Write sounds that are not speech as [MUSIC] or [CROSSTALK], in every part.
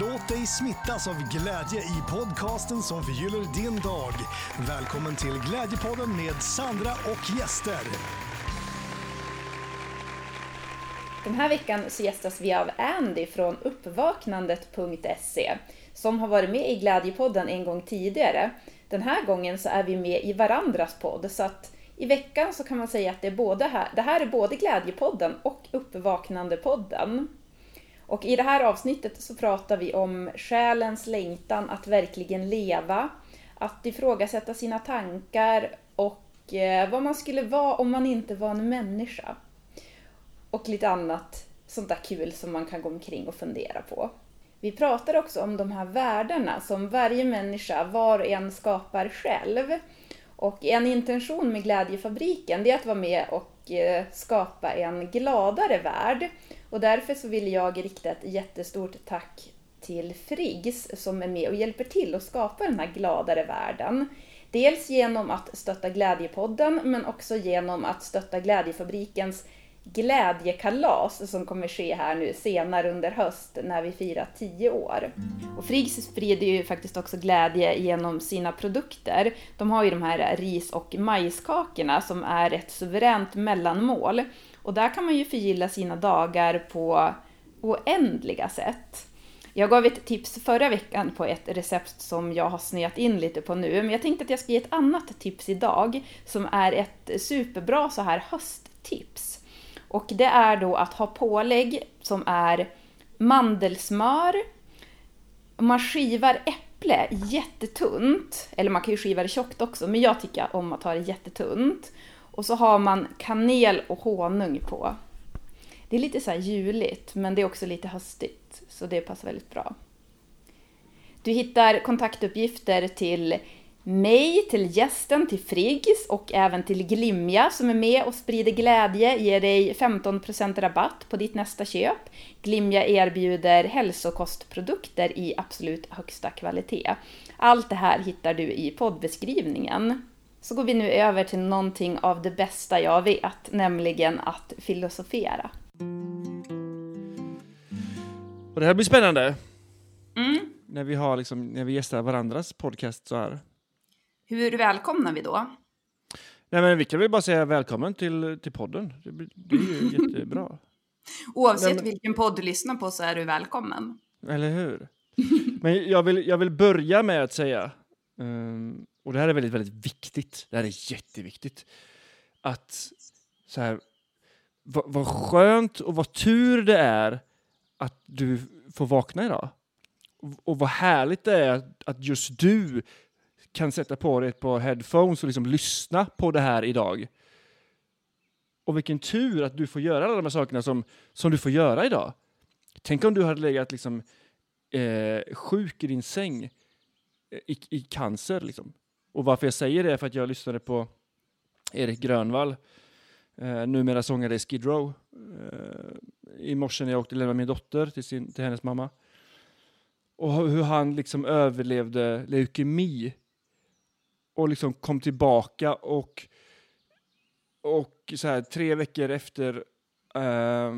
Låt dig smittas av glädje i podcasten som förgyller din dag. Välkommen till Glädjepodden med Sandra och gäster. Den här veckan så gästas vi av Andy från uppvaknandet.se som har varit med i Glädjepodden en gång tidigare. Den här gången så är vi med i varandras podd så att i veckan så kan man säga att det, är både här, det här är både Glädjepodden och Uppvaknandepodden. Och i det här avsnittet så pratar vi om själens längtan att verkligen leva, att ifrågasätta sina tankar och eh, vad man skulle vara om man inte var en människa. Och lite annat sånt där kul som man kan gå omkring och fundera på. Vi pratar också om de här värdena som varje människa var och en skapar själv. Och en intention med Glädjefabriken det är att vara med och eh, skapa en gladare värld. Och därför så vill jag rikta ett jättestort tack till Friggs som är med och hjälper till att skapa den här gladare världen. Dels genom att stötta Glädjepodden men också genom att stötta Glädjefabrikens glädjekalas som kommer ske här nu senare under höst när vi firar 10 år. Och Friggs sprider ju faktiskt också glädje genom sina produkter. De har ju de här ris och majskakorna som är ett suveränt mellanmål. Och där kan man ju förgylla sina dagar på oändliga sätt. Jag gav ett tips förra veckan på ett recept som jag har snöat in lite på nu, men jag tänkte att jag ska ge ett annat tips idag som är ett superbra så här hösttips. Och det är då att ha pålägg som är mandelsmör, man skivar äpple jättetunt, eller man kan ju skiva det tjockt också, men jag tycker om att ha det jättetunt. Och så har man kanel och honung på. Det är lite så här juligt, men det är också lite höstigt, så det passar väldigt bra. Du hittar kontaktuppgifter till mig, till gästen, till Friggs och även till Glimja som är med och sprider glädje, ger dig 15% rabatt på ditt nästa köp. Glimja erbjuder hälsokostprodukter i absolut högsta kvalitet. Allt det här hittar du i poddbeskrivningen. Så går vi nu över till någonting av det bästa jag vet, nämligen att filosofera. Och det här blir spännande. Mm. När vi, har liksom, när vi gästar varandras podcast så här. Hur välkomnar vi då? Nej, men vi kan väl bara säga välkommen till, till podden. Det, blir- det är ju [LAUGHS] jättebra. Oavsett Nej, men- vilken podd du lyssnar på så är du välkommen. Eller hur? [LAUGHS] Men jag vill, jag vill börja med att säga, ehm, och det här är väldigt, väldigt viktigt, det här är jätteviktigt, att så här, vad, vad skönt och vad tur det är att du får vakna idag. Och, och vad härligt det är att, att just du kan sätta på dig ett par headphones och liksom lyssna på det här idag. Och vilken tur att du får göra alla de här sakerna som, som du får göra idag. Tänk om du hade legat liksom eh, sjuk i din säng eh, i, i cancer. Liksom. Och varför jag säger det är för att jag lyssnade på Erik Grönvall, eh, numera sångare i Skid Row, eh, i morse när jag åkte och lämnade min dotter till, sin, till hennes mamma. Och hur han liksom överlevde leukemi och liksom kom tillbaka och, och så här, tre veckor efter eh,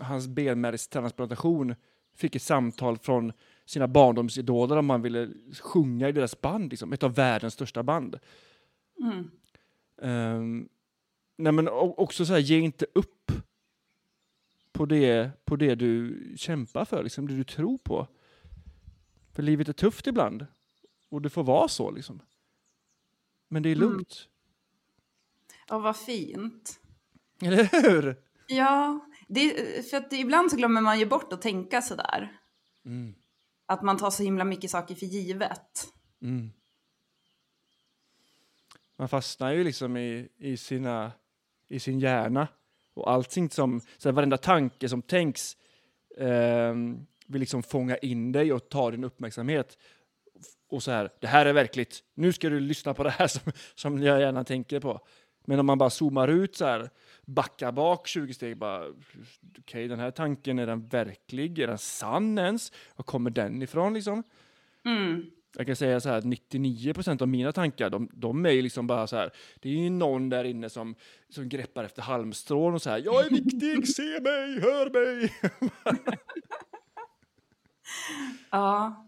hans benmärgstransplantation fick ett samtal från sina barndomsidoler om han ville sjunga i deras band, liksom, ett av världens största band. Mm. Ehm, nej men också så här, ge inte upp på det, på det du kämpar för, liksom, det du tror på. För livet är tufft ibland. Och det får vara så liksom. Men det är Mm. lugnt. Ja, vad fint. Eller hur? Ja, det, för att ibland så glömmer man ju bort att tänka sådär. Mm. Att man tar så himla mycket saker för givet. Mm. Man fastnar ju liksom i, i, sina, i sin hjärna. Och allting som, så här, varenda tanke som tänks eh, vill liksom fånga in dig och ta din uppmärksamhet. Och så här, det här är verkligt. Nu ska du lyssna på det här som, som jag gärna tänker på. Men om man bara zoomar ut så här, backar bak 20 steg, bara okej, den här tanken, är den verklig? Är den sann ens? Var kommer den ifrån liksom? Mm. Jag kan säga så här att 99% av mina tankar, de, de är liksom bara så här, det är ju någon där inne som, som greppar efter halmstrån och så här, jag är viktig, se mig, hör mig. [LAUGHS] Ja.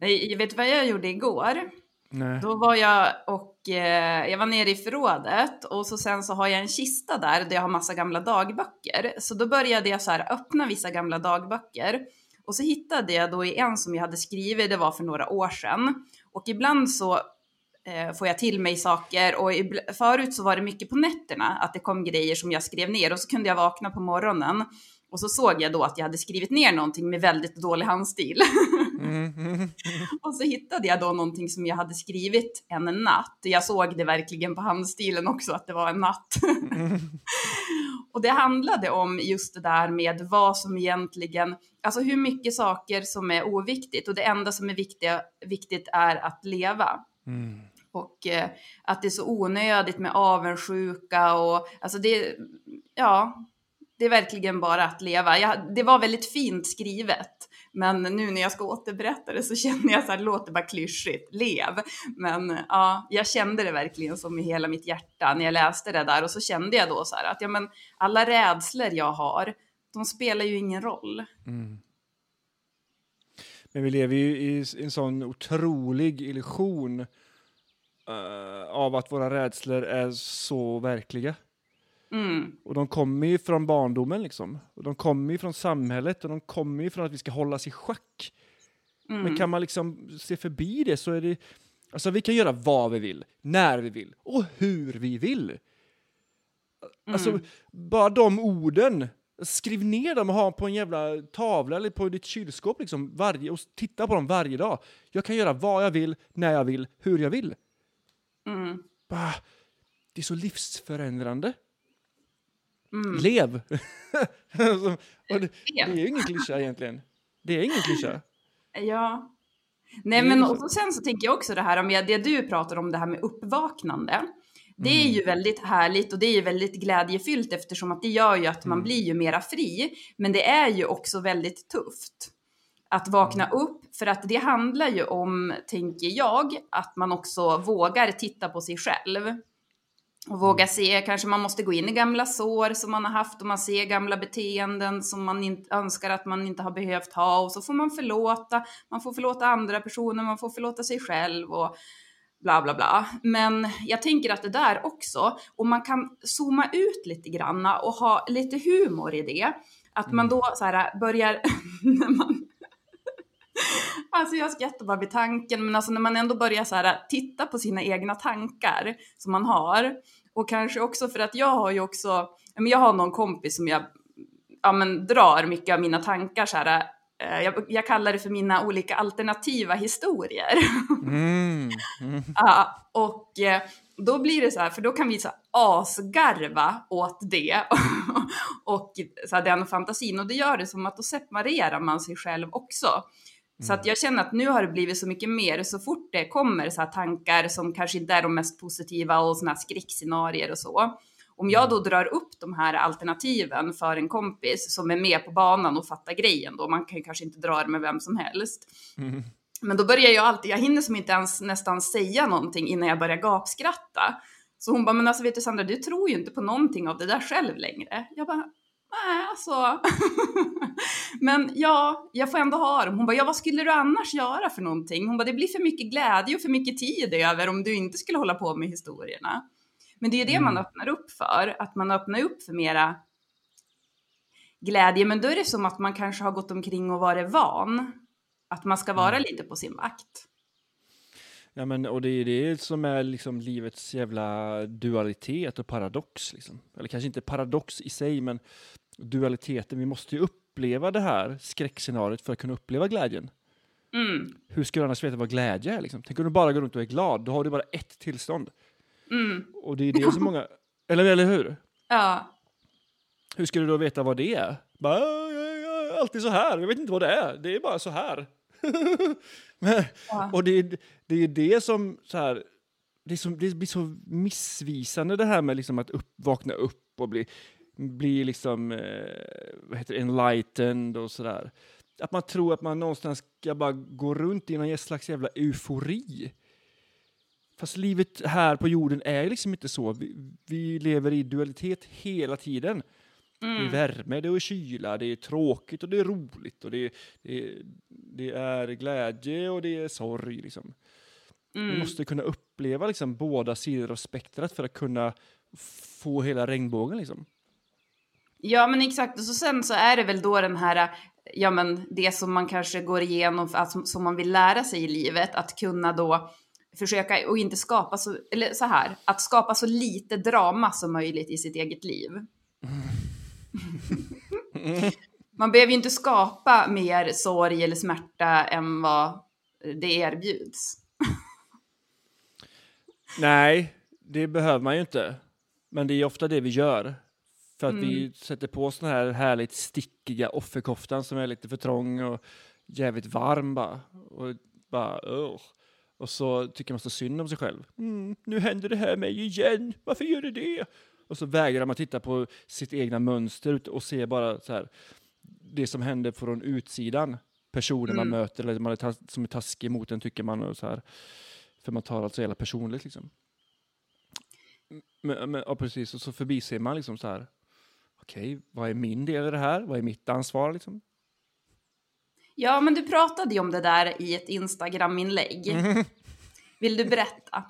Nej, Vet vad jag gjorde igår? Nej. Då var jag och eh, jag var nere i förrådet och så sen så har jag en kista där där jag har massa gamla dagböcker. Så då började jag så här öppna vissa gamla dagböcker och så hittade jag då i en som jag hade skrivit, det var för några år sedan. Och ibland så eh, får jag till mig saker och ibl- förut så var det mycket på nätterna att det kom grejer som jag skrev ner och så kunde jag vakna på morgonen och så såg jag då att jag hade skrivit ner någonting med väldigt dålig handstil. [LAUGHS] Mm, mm, [LAUGHS] Och så hittade jag då någonting som jag hade skrivit en natt. Jag såg det verkligen på handstilen också att det var en natt. [LAUGHS] och det handlade om just det där med vad som egentligen, alltså hur mycket saker som är oviktigt och det enda som är viktiga, viktigt är att leva. mm. Och eh, att det är så onödigt med avundsjuka och alltså det, ja, det är verkligen bara att leva. Jag, det var väldigt fint skrivet. Men nu när jag ska återberätta det så [LAUGHS] känner jag så här, det låter bara klyschigt, lev. Men ja, jag kände det verkligen som i hela mitt hjärta när jag läste det där och så kände jag då så här att ja men alla rädslor jag har, de spelar ju ingen roll. Mm. Men vi lever ju i en sån otrolig illusion uh, av att våra rädslor är så verkliga. Mm, Och de kommer ju från barndomen liksom. Och de kommer ju från samhället och de kommer ju från att vi ska hållas i schack. mm, Men kan man liksom se förbi det så är det... Alltså vi kan göra vad vi vill, när vi vill och hur vi vill. Alltså mm. bara de orden. Skriv ner dem och ha på en jävla tavla eller på ditt kylskåp liksom varje, och titta på dem varje dag. Jag kan göra vad jag vill, när jag vill, hur jag vill. Mm, Bah, det är så livsförändrande. Mm. Lev! [LAUGHS] Det, det är ju ingen klyscha egentligen. Det är ingen klyscha. Ja. Nej men och så sen så tänker jag också det här med det du pratar om, det här med uppvaknande. Det är Mm. ju väldigt härligt och det är ju väldigt glädjefyllt eftersom att det gör ju att man Mm. blir ju mera fri. Men det är ju också väldigt tufft att vakna Mm. upp för att det handlar ju om, tänker jag, att man också vågar titta på sig själv. Och Mm. våga se, kanske man måste gå in i gamla sår som man har haft och man ser gamla beteenden som man inte önskar att man inte har behövt ha och så får man förlåta, man får förlåta andra personer, man får förlåta sig själv och bla bla bla. Men jag tänker att det där också, och man kan zooma ut lite granna och ha lite humor i det, att man då så här börjar, [LAUGHS] när man [LAUGHS] Alltså jag skrattar bara vid tanken, men alltså när man ändå börjar så här titta på sina egna tankar som man har och kanske också för att jag har ju också, men jag har någon kompis som jag ja, men drar mycket av mina tankar så här. eh, Jag, jag kallar det för mina olika alternativa historier. [LAUGHS] Mm. Mm. Ja, och eh, då blir det så här, för då kan vi så här asgarva åt det [LAUGHS] och så här, den fantasin. Och det gör det som att då separerar man sig själv också. Så att jag känner att nu har det blivit så mycket mer, så fort det kommer så tankar som kanske inte är de mest positiva och såna här skräckscenarier och så. Om jag då drar upp de här alternativen för en kompis som är med på banan och fattar grejen då, man kan ju kanske inte dra det med vem som helst. Mm. Men då börjar jag alltid, jag hinner som inte ens nästan säga någonting innan jag börjar gapskratta. Så hon bara, men alltså vet du Sandra, du tror ju inte på någonting av det där själv längre. Jag bara, nej alltså. [LAUGHS] men ja, jag får ändå ha dem. Hon bara, ja vad skulle du annars göra för någonting? Hon bara, det blir för mycket glädje och för mycket tid över om du inte skulle hålla på med historierna. Men det är ju det man Mm. öppnar upp för, att man öppnar upp för mera glädje. Men då är det som att man kanske har gått omkring och varit van. Att man ska vara lite på sin vakt. Ja, men, och det är det som är liksom livets jävla dualitet och paradox. Liksom. Eller kanske inte paradox i sig, men dualiteten. Vi måste ju uppleva det här skräckscenariot för att kunna uppleva glädjen. Mm, Hur ska du annars veta vad glädje är? Liksom? Tänk om du bara går runt och är glad, då har du bara ett tillstånd. mm, Och det är det som många... Eller, eller hur? ja, Hur ska du då veta vad det är? Bara, "Ja, jag, jag är alltid så här, jag vet inte vad det är, det är bara så här. Men, Ja. och det, är- det är det som så här, det, som, det blir så missvisande det här med liksom att upp, vakna upp och bli, bli liksom, eh, vad heter det, enlightened och sådär. Att man tror att man någonstans ska bara gå runt i någon slags jävla eufori. Fast livet här på jorden är liksom inte så. Vi, vi lever i dualitet hela tiden. Det är värme, det är kyla, det är tråkigt och det är roligt och det är, det är, det är glädje och det är sorg. Liksom. Mm. Vi måste kunna uppleva liksom, båda sidor av spektrat för att kunna få hela regnbågen. Liksom. Ja men exakt, och så sen så är det väl då den här, ja men det som man kanske går igenom, alltså, som man vill lära sig i livet, att kunna då försöka och inte skapa så, eller så här, att skapa så lite drama som möjligt i sitt eget liv. [LAUGHS] [LAUGHS] Man behöver ju inte skapa mer sorg eller smärta än vad det erbjuds. [LAUGHS] Nej, det behöver man ju inte. Men det är ofta det vi gör. För att vi sätter på sån här härligt stickiga offerkoftan som är lite för trång och jävligt varm bara. Och bara ugh. Och så tycker man så synd om sig själv. Mm, nu händer det här mig igen. Varför gör det det? Och så vägrar man titta på sitt egna mönster och se bara så här det som händer från utsidan. Personer man möter eller man är som är taskig mot en tycker man och så här. För man tar alltså hela personligt liksom. Men, men, ja, precis, och så förbiser man liksom så här. Okej, vad är min del i det här? Vad är mitt ansvar liksom? Ja, men du pratade ju om det där i ett Instagram-inlägg. [LAUGHS] Vill du berätta?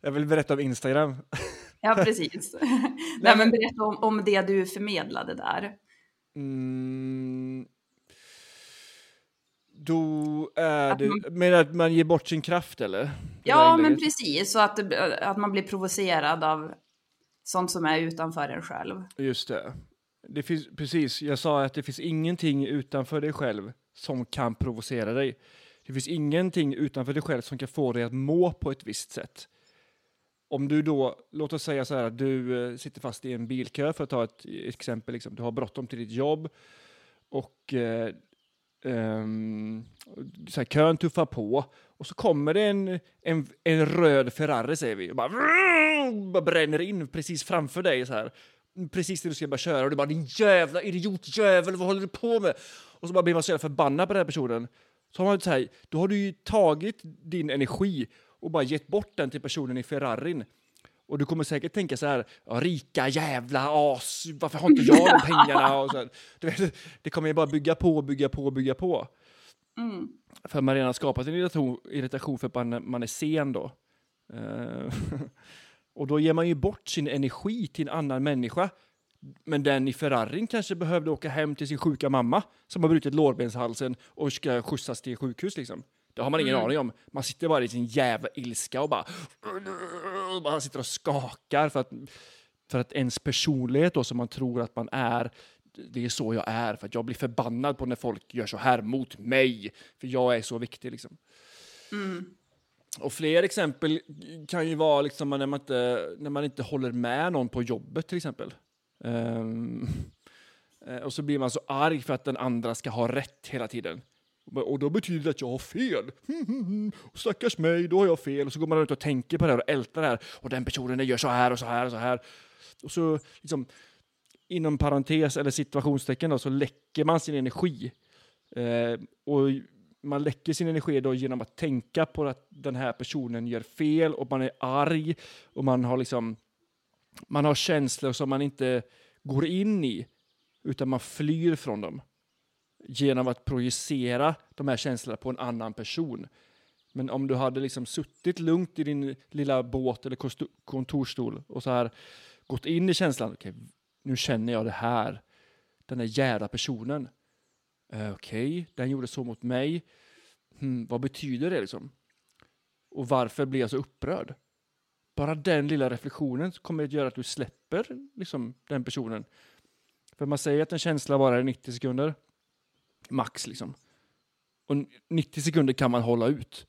Jag vill berätta om Instagram. [LAUGHS] Ja, precis. [LAUGHS] Nej, [LAUGHS] men berätta om, om det du förmedlade där. Mm. Då är Att det, man- men att man ger bort sin kraft eller? Ja, men precis. Så att, att man blir provocerad av sånt som är utanför en själv. Just det. det finns, precis, jag sa att det finns ingenting utanför dig själv som kan provocera dig. Det finns ingenting utanför dig själv som kan få dig att må på ett visst sätt. Om du då, låt oss säga så här, att du eh, sitter fast i en bilkö för att ta ett exempel, liksom. du har bråttom till ditt jobb och eh, um, så här, kön tuffar på och så kommer det en, en, en röd Ferrari säger vi och bara, bara bränner in precis framför dig så här. Precis när du ska börja köra och du bara din jävla idiotjävel, vad håller du på med? Och så bara blir man så jävla förbannad på den här personen. Så har man så här, då har du ju tagit din energi och bara gett bort den till personen i Ferrarin. Och du kommer säkert tänka så här, rika jävla as, varför har inte jag de [LAUGHS] pengarna? Och så vet, det kommer ju bara bygga på, bygga på, bygga på. Mm. För man redan skapat en irritation, irritation för att man, man är sen då. Eh, [LAUGHS] och då ger man ju bort sin energi till en annan människa. Men den i Ferrarin kanske behövde åka hem till sin sjuka mamma som har brutit lårbenshalsen och ska skjutsas till sjukhus liksom. Det har man ingen aning om. Man sitter bara i sin jävla ilska och bara, bara sitter och skakar för att, för att ens personlighet då som man tror att man är, det är så jag är. För att jag blir förbannad på när folk gör så här mot mig. För jag är så viktig liksom. Och fler exempel kan ju vara liksom när, man inte, när man inte håller med någon på jobbet till exempel. Eh, och så blir man så arg för att den andra ska ha rätt hela tiden. Och då betyder det att jag har fel. [LAUGHS] Och stackars mig, då har jag fel. Och så går man runt och tänker på det här och ältar det här. Och den personen gör så här och så här och så här. Och så liksom inom parentes eller situationstecken då, så läcker man sin energi. Eh, och man läcker sin energi då genom att tänka på att den här personen gör fel och man är arg och man har liksom man har känslor som man inte går in i utan man flyr från dem genom att projicera de här känslorna på en annan person. Men om du hade liksom suttit lugnt i din lilla båt eller kontorstol och så här gått in i känslan. Okej, nu känner jag det här. Den där jävla personen. Eh, Okej, den gjorde så mot mig. Hmm, vad betyder det liksom? Och varför blir jag så upprörd? Bara den lilla reflektionen kommer att göra att du släpper liksom, den personen. För man säger att en känsla varar i 90 sekunder. Max liksom. Och 90 sekunder kan man hålla ut.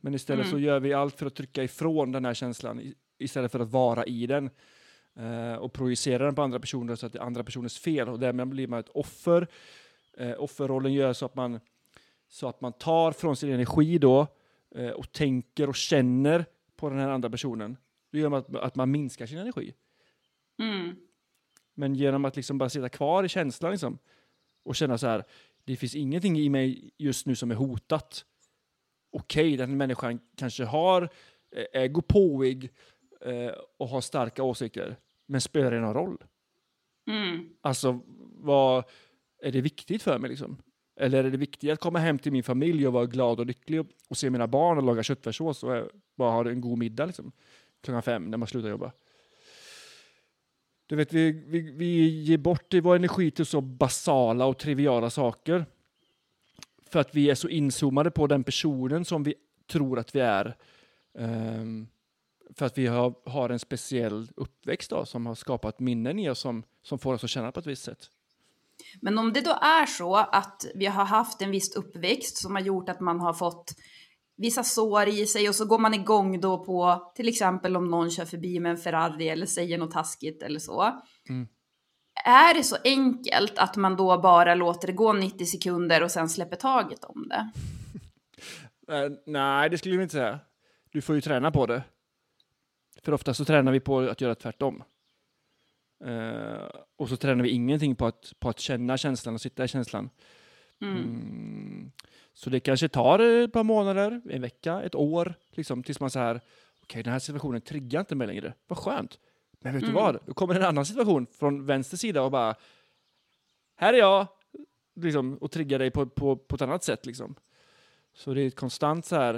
Men istället så gör vi allt för att trycka ifrån den här känslan istället för att vara i den. Eh, och projicera den på andra personer så att det är andra personers fel och därmed blir man ett offer. Eh, offerrollen gör så att man så att man tar från sin energi då eh, och tänker och känner på den här andra personen. Det gör att, att man minskar sin energi. Mm. Men genom att liksom bara sitta kvar i känslan liksom, och känna så här, det finns ingenting i mig just nu som är hotat. Okej, den människan kanske har, eh, är gåpåig eh, och har starka åsikter, men spelar det någon roll? Mm. Alltså, vad är det viktigt för mig liksom? Eller är det viktigt att komma hem till min familj och vara glad och lycklig och, och se mina barn och laga köttfärssås och eh, bara ha en god middag liksom? Klockan fem när man slutar jobba. Du vet, vi, vi, vi ger bort vår energi till så basala och triviala saker. För att vi är så inzoomade på den personen som vi tror att vi är. Um, för att vi har, har en speciell uppväxt då, som har skapat minnen i oss som, som får oss att känna på ett visst sätt. Men om det då är så att vi har haft en viss uppväxt som har gjort att man har fått vissa sår i sig och så går man igång då på till exempel om någon kör förbi med en Ferrari eller säger något taskigt eller så. Mm. Är det så enkelt att man då bara låter det gå 90 sekunder och sen släpper taget om det? [LAUGHS] Eh, nej, det skulle jag inte säga. Du får ju träna på det. För ofta så tränar vi på att göra tvärtom. Eh, och så tränar vi ingenting på att, på att känna känslan och sitta i känslan. Mm. Mm. Så det kanske tar ett par månader, en vecka, ett år, liksom, tills man så här, okej den här situationen triggar inte mig längre. Vad skönt. Men vet Mm. du vad? Då kommer en annan situation från vänster sida och bara, här är jag, liksom, och triggar dig på, på, på ett annat sätt. Liksom. Så det är ett konstant så här,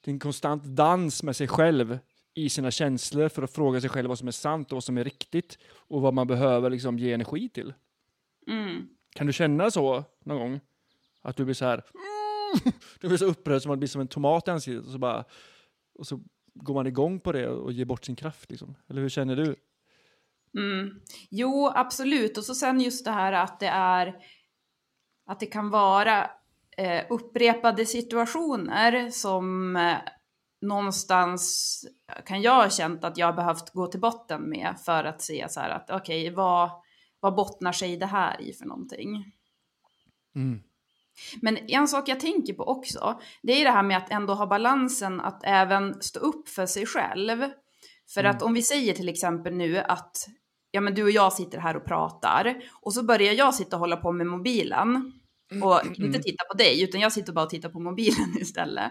det är en konstant dans med sig själv i sina känslor för att fråga sig själv vad som är sant och vad som är riktigt och vad man behöver liksom, ge energi till. Mm. Kan du känna så någon gång? Att du blir så här... Du blir så upprörd som man blir som en tomat i ansiktet och så bara... Och så går man igång på det och ger bort sin kraft liksom. Eller hur känner du? Mm. Jo, absolut. Och så sen just det här att det är att det kan vara eh, upprepade situationer som eh, någonstans kan jag ha känt att jag har behövt gå till botten med för att se så här att okej, vad, vad bottnar sig det här i för någonting? Mm. Men en sak jag tänker på också, det är det här med att ändå ha balansen att även stå upp för sig själv. För Mm. att om vi säger till exempel nu att ja, men du och jag sitter här och pratar och så börjar jag sitta och hålla på med mobilen och inte titta på dig utan jag sitter bara och tittar på mobilen [LAUGHS] istället.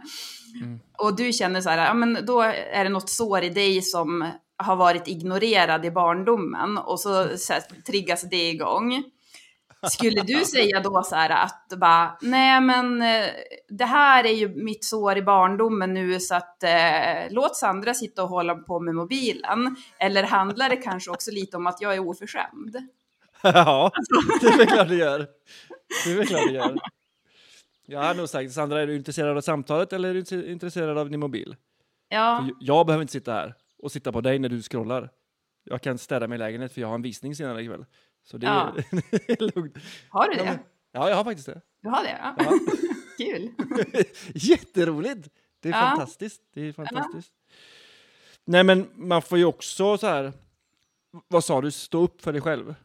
Mm. Och du känner så här, ja men då är det något sår i dig som har varit ignorerad i barndomen och så, så här, triggas det igång. Skulle du säga då så här att bara, nej men eh, det här är ju mitt sår i barndomen nu så att eh, låt Sandra sitta och hålla på med mobilen. Eller handlar det kanske också lite om att jag är oförskämd? ja, det är väl klart det gör. Det är väl klart det gör. Jag har nog sagt, Sandra, är du intresserad av samtalet eller är du intresserad av din mobil? Ja, För jag behöver inte sitta här och sitta på dig när du scrollar. Jag kan städa min lägenhet för jag har en visning senare ikväll. Så det Ja. [LAUGHS] är lugnt. har du Ja, det? men- Ja, jag har faktiskt det. Du har det? Ja. Ja. [LAUGHS] Kul. [LAUGHS] Jätteroligt! Det är Ja. fantastiskt. Det är fantastiskt. Nej, men man får ju också så här. Vad sa du? Stå upp för dig själv.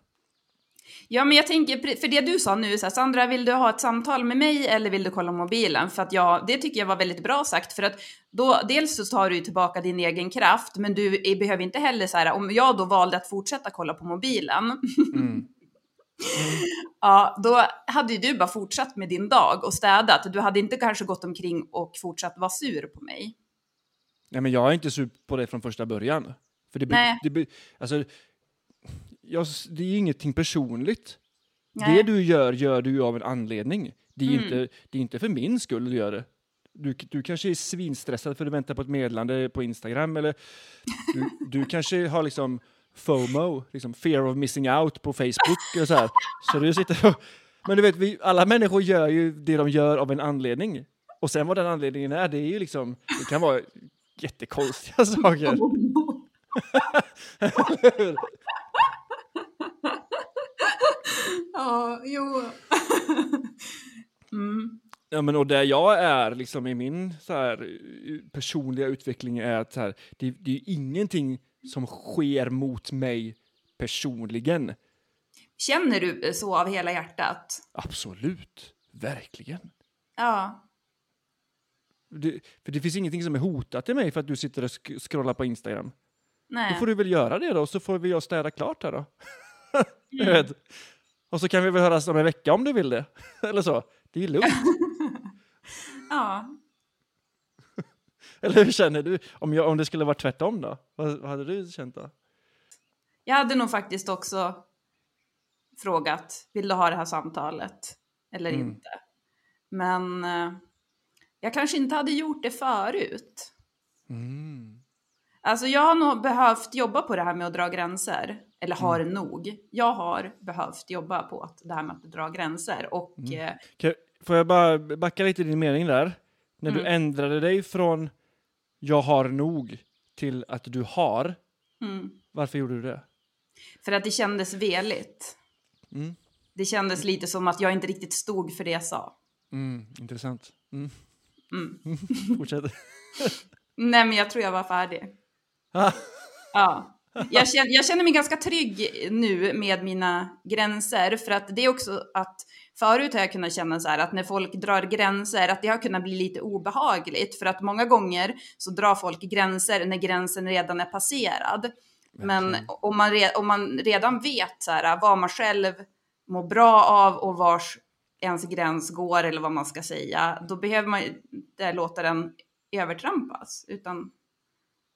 Ja, men jag tänker, för det du sa nu, så här, Sandra, vill du ha ett samtal med mig eller vill du kolla mobilen? För att jag, det tycker jag var väldigt bra sagt, för att då, dels så tar du tillbaka din egen kraft, men du behöver inte heller så här, om jag då valde att fortsätta kolla på mobilen, Mm. [LAUGHS] ja, då hade ju du bara fortsatt med din dag och städat. Du hade inte kanske gått omkring och fortsatt vara sur på mig. Nej, men jag är inte sur på det från första början. För det, Nej. det, alltså, jag, det är ingenting personligt. Nej. Det du gör, gör du av en anledning. Det är, Mm. inte, det är inte för min skull du gör det. Du, du kanske är svinstressad för att du väntar på ett meddelande på Instagram eller du, du [LAUGHS] kanske har liksom FOMO, liksom fear of missing out på Facebook och så här. Så du sitter och, men du vet, vi, alla människor gör ju det de gör av en anledning. Och sen vad den anledningen är, det är ju liksom, det kan vara jättekonstiga [LAUGHS] saker. [LAUGHS] [LAUGHS] Ja, jo. [LAUGHS] mm. Ja, men och där jag är liksom i min så här, eh, personliga utveckling är att så här, det, det är ingenting som sker mot mig personligen. Känner du så av hela hjärtat? Absolut, verkligen. Ja. Det, för det finns ingenting som är hotat till mig för att du sitter och sk scrollar på Instagram. Då Nej. får du väl göra det då, så får vi jag städa klart här då. Vet. Och så kan vi väl höras om en vecka om du vill det. [LAUGHS] Eller så. Det är lugnt. [LAUGHS] Ja. [LAUGHS] Eller hur känner du? Om, jag, om det skulle vara tvärtom då? Vad, vad hade du känt då? Jag hade nog faktiskt också frågat, vill du ha det här samtalet eller Mm. inte? Men eh, jag kanske inte hade gjort det förut. Mm. Alltså jag har nog behövt jobba på det här med att dra gränser. Eller har Mm. nog. Jag har behövt jobba på att det här med att dra gränser. Och Mm. eh, Kan- Får jag bara backa lite i din mening där? När du Mm. ändrade dig från jag har nog till att du har, mm, varför gjorde du det? för att det kändes veligt. Mm. Det kändes lite som att jag inte riktigt stod för det jag sa. Mm, intressant. Mm. Mm. [LAUGHS] Fortsätt. [LAUGHS] Nej, men jag tror jag var färdig. Ah, Ja. Jag känner, jag känner mig ganska trygg nu med mina gränser för att det är också att förut har jag kunnat känna så här att när folk drar gränser att det har kunnat bli lite obehagligt för att många gånger så drar folk gränser när gränsen redan är passerad. Men om man, re, om man redan vet så här, vad man själv mår bra av och vars ens gräns går eller vad man ska säga, då behöver man inte låta den övertrampas. Utan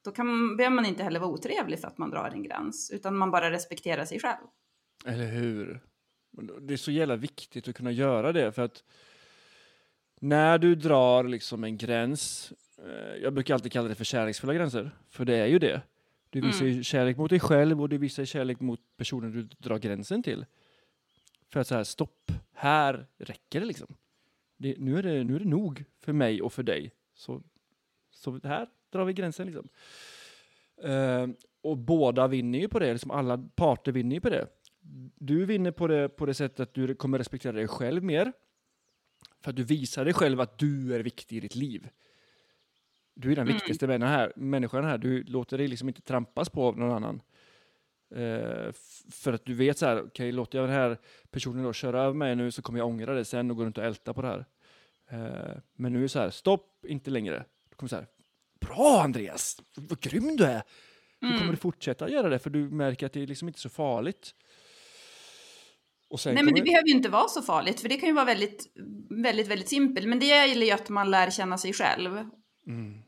då kan, behöver man inte heller vara otrevlig för att man drar en gräns, utan man bara respekterar sig själv. Eller hur? Det är så jävla viktigt att kunna göra det för att när du drar liksom en gräns, eh, jag brukar alltid kalla det för kärleksfulla gränser, för det är ju det. Du visar ju kärlek mot dig själv och du visar kärlek mot personen du drar gränsen till. För att så här, stopp, här räcker det liksom. Det, nu, är det, nu är det nog för mig och för dig. Så, så här drar vi gränsen liksom. Eh, och båda vinner ju på det, liksom alla parter vinner ju på det. Du vinner på det på det sättet att du kommer respektera dig själv mer. För att du visar dig själv att du är viktig i ditt liv. Du är den Mm. viktigaste människan här, människan här. Du låter dig liksom inte trampas på av någon annan. F- för att du vet så här, okej, låter jag den här personen då köra över mig nu så kommer jag ångra det sen och gå runt och älta på det här. Eh, men nu är det så här, stopp, inte längre. Du kommer så här, bra Andreas, vad grym du är. Du Mm. kommer du fortsätta göra det för du märker att det är liksom inte så farligt. Nej, men det kommer- behöver ju inte vara så farligt, för det kan ju vara väldigt, väldigt, väldigt simpelt. Men det gäller ju att man lär känna sig själv. Mm.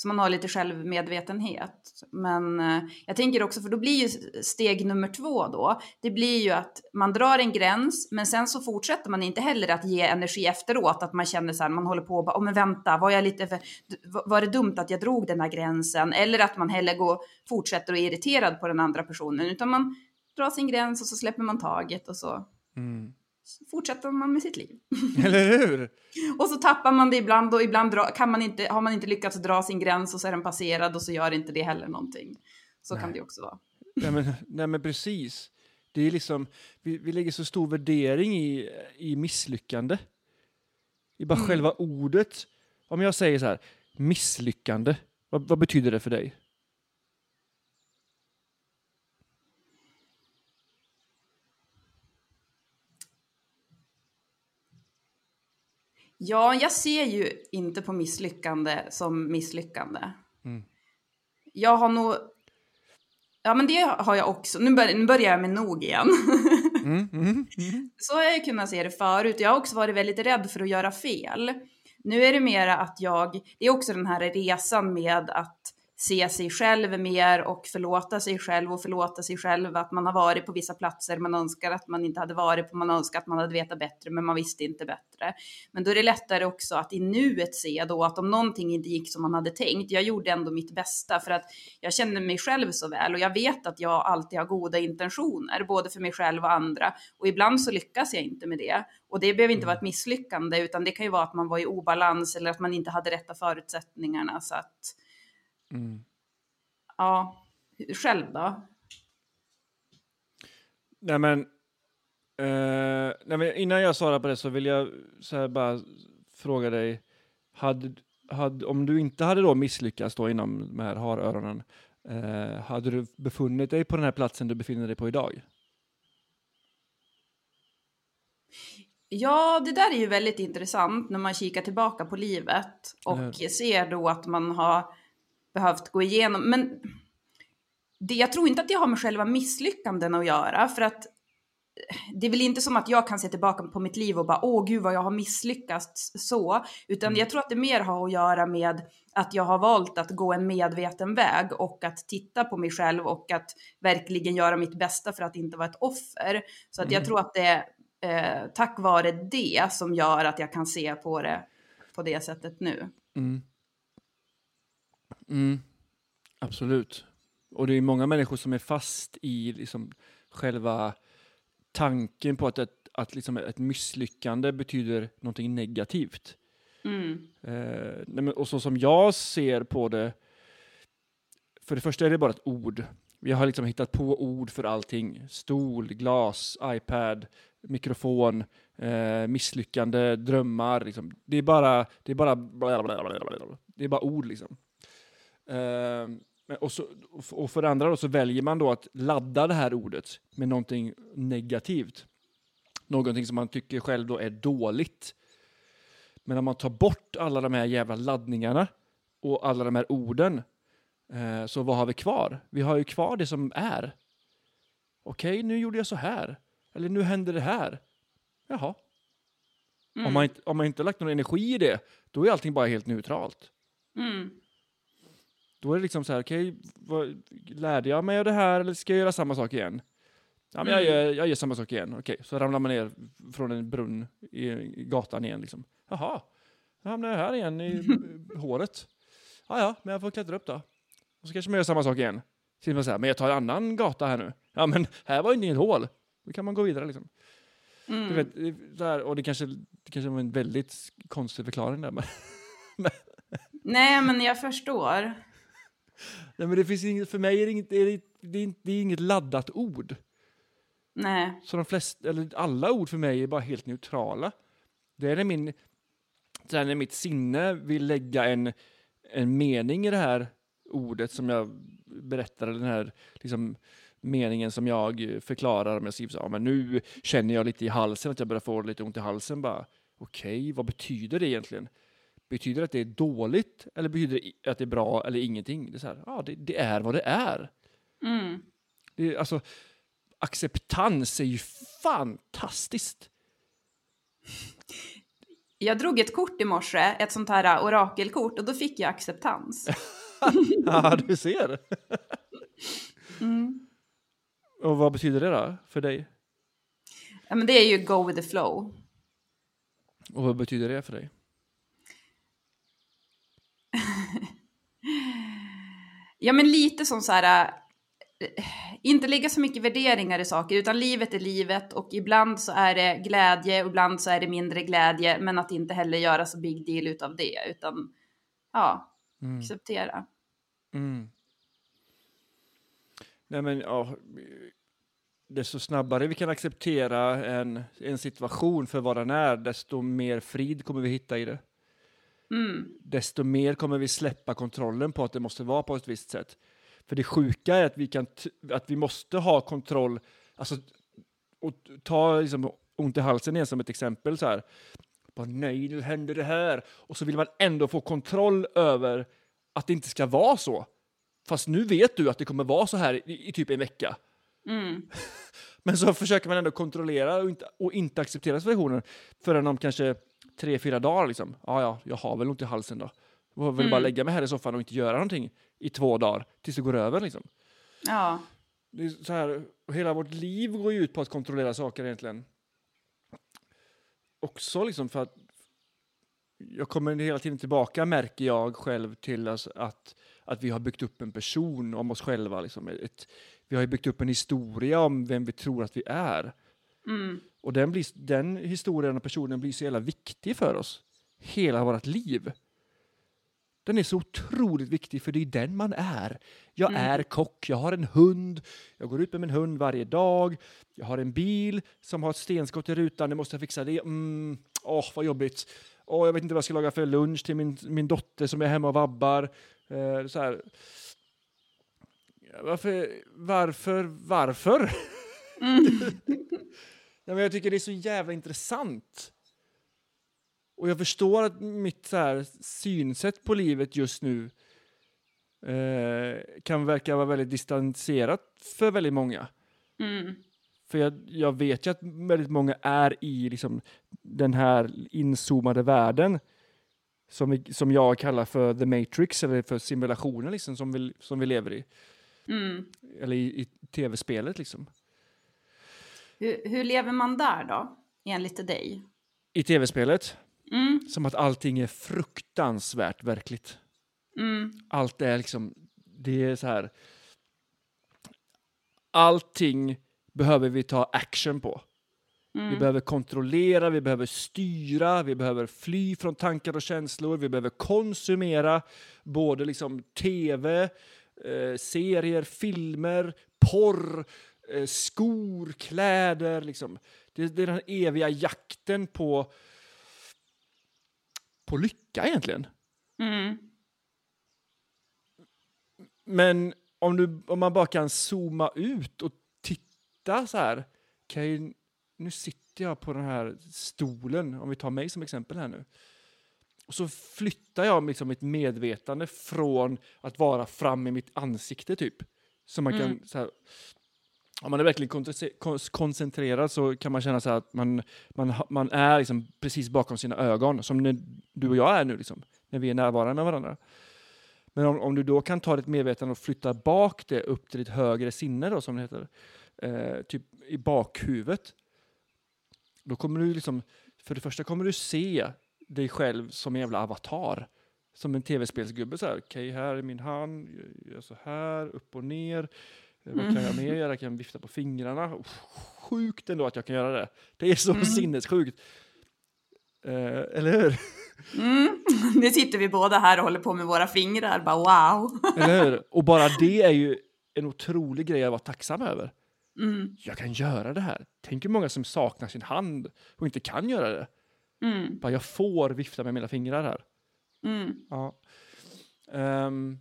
Så man har lite självmedvetenhet. Men eh, jag tänker också, för då blir ju steg nummer två då, det blir ju att man drar en gräns, men sen så fortsätter man inte heller att ge energi efteråt, att man känner så här, man håller på och bara, oh, men vänta, var jag lite för, var det dumt att jag drog den här gränsen? Eller att man heller går, fortsätter och är irriterad på den andra personen, utan man drar sin gräns och så släpper man taget och så Mm fortsätter man med sitt liv. [LAUGHS] Eller hur? Och så tappar man det ibland och ibland dra, kan man inte, har man inte lyckats dra sin gräns och så är den passerad och så gör inte det heller någonting. Så kan Nej. det ju också vara. Nej men, nej men precis. Det är liksom, vi, vi lägger så stor värdering i, i misslyckande. I bara Mm. själva ordet. Om jag säger så här, misslyckande, vad, vad betyder det för dig? Ja, jag ser ju inte på misslyckande som misslyckande. Mm. Jag har nog... Ja, men det har jag också. Nu, bör, nu börjar jag med nog igen. [LAUGHS] Mm, mm, mm. Så har jag ju kunnat se det förut. Jag har också varit väldigt rädd för att göra fel. Nu är det mera att jag, det är också den här resan med att se sig själv mer och förlåta sig själv och förlåta sig själv att man har varit på vissa platser man önskar att man inte hade varit på, man önskar att man hade vetat bättre men man visste inte bättre. Men då är det lättare också att i nuet se då att om någonting inte gick som man hade tänkt, jag gjorde ändå mitt bästa för att jag känner mig själv så väl och jag vet att jag alltid har goda intentioner, både för mig själv och andra. Och ibland så lyckas jag inte med det. Och det behöver inte vara ett misslyckande, utan det kan ju vara att man var i obalans eller att man inte hade rätta förutsättningarna. Så att, Mm. ja, själv då? Nej men, eh, nej men innan jag svarar på det så vill jag så bara fråga dig, hade, hade, om du inte hade då misslyckats då inom de här haröronen, eh, hade du befunnit dig på den här platsen du befinner dig på idag? Ja, det där är ju väldigt intressant när man kikar tillbaka på livet och ser då att man har behövt gå igenom. Men det, jag tror inte att det har med själva misslyckanden att göra, för att det är väl inte som att jag kan se tillbaka på mitt liv och bara åh gud vad jag har misslyckats så, utan jag tror att det mer har att göra med att jag har valt att gå en medveten väg och att titta på mig själv och att verkligen göra mitt bästa för att inte vara ett offer. Så att jag tror att det är eh, tack vare det som gör att jag kan se på det på det sättet nu. Mm. Mm. Absolut. Och det är många människor som är fast i liksom själva tanken på att ett, att liksom ett misslyckande betyder någonting negativt. Mm. Eh, och så som jag ser på det, för det första är det bara ett ord. Vi har liksom hittat på ord för allting. Stol, glas, iPad, mikrofon, eh, misslyckande, drömmar. Liksom. Det är bara, det är bara, det är bara ord liksom. Eh, och, så, och för det andra då så väljer man då att ladda det här ordet med någonting negativt. Någonting som man tycker själv då är dåligt. Men om man tar bort alla de här jävla laddningarna och alla de här orden, eh, så vad har vi kvar? Vi har ju kvar det som är. Okej, okay, nu gjorde jag så här. Eller nu händer det här. Jaha. Mm. Om, man, om man inte lagt någon energi i det, då är allting bara helt neutralt. Mm. Då är det liksom så här, okej, okay, lärde jag mig av det här eller ska jag göra samma sak igen? Ja, men jag, mm. gör, jag gör samma sak igen. Okej, okay, så ramlar man ner från en brunn i, i gatan igen. Liksom. Jaha, då hamnar jag här igen i [LAUGHS] håret. Ja, ja, men jag får klättra upp då. Och så kanske man gör samma sak igen. Så man säger, men jag tar en annan gata här nu. Ja, men här var ju inget hål. Då kan man gå vidare liksom. Mm. Vet, där, och det kanske, det kanske var en väldigt konstig förklaring där. Men, [LAUGHS] Nej, men jag förstår. Nej, men det finns inget, för mig är det inget, är det, det, är, det är inget laddat ord. Nej. Så de flesta, eller alla ord för mig är bara helt neutrala. Det är när, min, det är när mitt sinne vill lägga en, en mening i det här ordet som jag berättar, den här liksom, meningen som jag förklarar. Om jag skriver så, ja, men nu känner jag lite i halsen, att jag börjar få lite ont i halsen. Okej, okay, vad betyder det egentligen? Betyder det att det är dåligt eller betyder det att det är bra eller ingenting? Det är, så här, ja, det, det är vad det är. Mm. Det, alltså, acceptans är ju fantastiskt. [LAUGHS] Jag drog ett kort i morse, ett sånt här orakelkort, och då fick jag acceptans. [LAUGHS] ja, du ser. [LAUGHS] Mm. Och vad betyder det då för dig? Ja, men det är ju go with the flow. Och vad betyder det för dig? Ja, men lite som så här, äh, inte lägga så mycket värderingar i saker, utan livet är livet och ibland så är det glädje och ibland så är det mindre glädje, men att inte heller göra så big deal utav det, utan ja, mm. acceptera. Mm. Nej men ja, desto snabbare vi kan acceptera en, en situation för vad den är, desto mer frid kommer vi hitta i det. Mm. Desto mer kommer vi släppa kontrollen på att det måste vara på ett visst sätt. För det sjuka är att vi, kan att vi måste ha kontroll, alltså, och ta liksom, ont i halsen igen som ett exempel. så här. Bara, Nej, nu händer det här. Och så vill man ändå få kontroll över att det inte ska vara så. Fast nu vet du att det kommer vara så här i, i typ en vecka. Mm. [LAUGHS] Men så försöker man ändå kontrollera och inte, och inte acceptera situationen förrän om kanske tre, fyra dagar. Liksom. Ja, ja, jag har väl ont i halsen då. Jag vill mm. bara lägga mig här i soffan och inte göra någonting i två dagar tills det går över. Liksom. Ja. Det är så här, hela vårt liv går ju ut på att kontrollera saker egentligen. Också liksom för att jag kommer hela tiden tillbaka, märker jag själv, till alltså att, att vi har byggt upp en person om oss själva. Liksom. Ett, vi har byggt upp en historia om vem vi tror att vi är. Mm. Och den, blir, den historien och personen blir så jävla viktig för oss. Hela vårt liv. Den är så otroligt viktig för det är den man är. Jag mm. är kock, jag har en hund, jag går ut med min hund varje dag, jag har en bil som har ett stenskott i rutan, nu måste jag fixa det. Mm, åh, vad jobbigt. Åh, jag vet inte vad jag ska laga för lunch till min, min dotter som är hemma och vabbar. Eh, så här. Varför, varför, varför? Mm. [LAUGHS] Nej, men jag tycker det är så jävla intressant. Och jag förstår att mitt så här, synsätt på livet just nu eh, kan verka vara väldigt distanserat för väldigt många. Mm. För jag, jag vet ju att väldigt många är i liksom, den här inzoomade världen som, vi, som jag kallar för the matrix, eller för simulationen liksom, som, vi, som vi lever i. Mm. Eller i, i tv-spelet liksom. Hur, hur lever man där då, enligt dig? I tv-spelet, Mm, som att allting är fruktansvärt verkligt. mm, Allt är liksom, det är så här. Allting behöver vi ta action på. Vi mm, behöver kontrollera, vi behöver styra, vi behöver fly från tankar och känslor, vi behöver konsumera både liksom tv, eh, serier, filmer, porr, eh, skor, kläder. Liksom. Det, det är den eviga jakten på, på lycka egentligen. mm, Men om, du, om man bara kan zooma ut och titta så här. Okej, nu sitter jag på den här stolen, om vi tar mig som exempel här nu. Och så flyttar jag liksom mitt medvetande från att vara fram i mitt ansikte typ. Så man kan, Mm. så här, om man är verkligen koncentrerad så kan man känna så att man, man, man är liksom precis bakom sina ögon, som när du och jag är nu, liksom, när vi är närvarande med varandra. Men om, om du då kan ta ditt medvetande och flytta bak det upp till ditt högre sinne, då, som det heter, eh, typ i bakhuvudet, då kommer du liksom, för det första kommer du se dig själv som en jävla avatar. Som en tv-spelsgubbe. så här, Okej, här är min hand, jag gör så här, upp och ner. Eh, Vad kan jag mer göra? Jag kan vifta på fingrarna. Sjukt ändå att jag kan göra det. Det är så Mm. sinnessjukt. Eh, eller hur? mm. [LAUGHS] Nu sitter vi båda här och håller på med våra fingrar, bara wow. Eller hur? [LAUGHS] Och bara det är ju en otrolig grej att vara tacksam över. Mm, Jag kan göra det här. Tänk hur många som saknar sin hand och inte kan göra det. mm, Bara jag får vifta med mina fingrar här. mm, Ja. Ehm.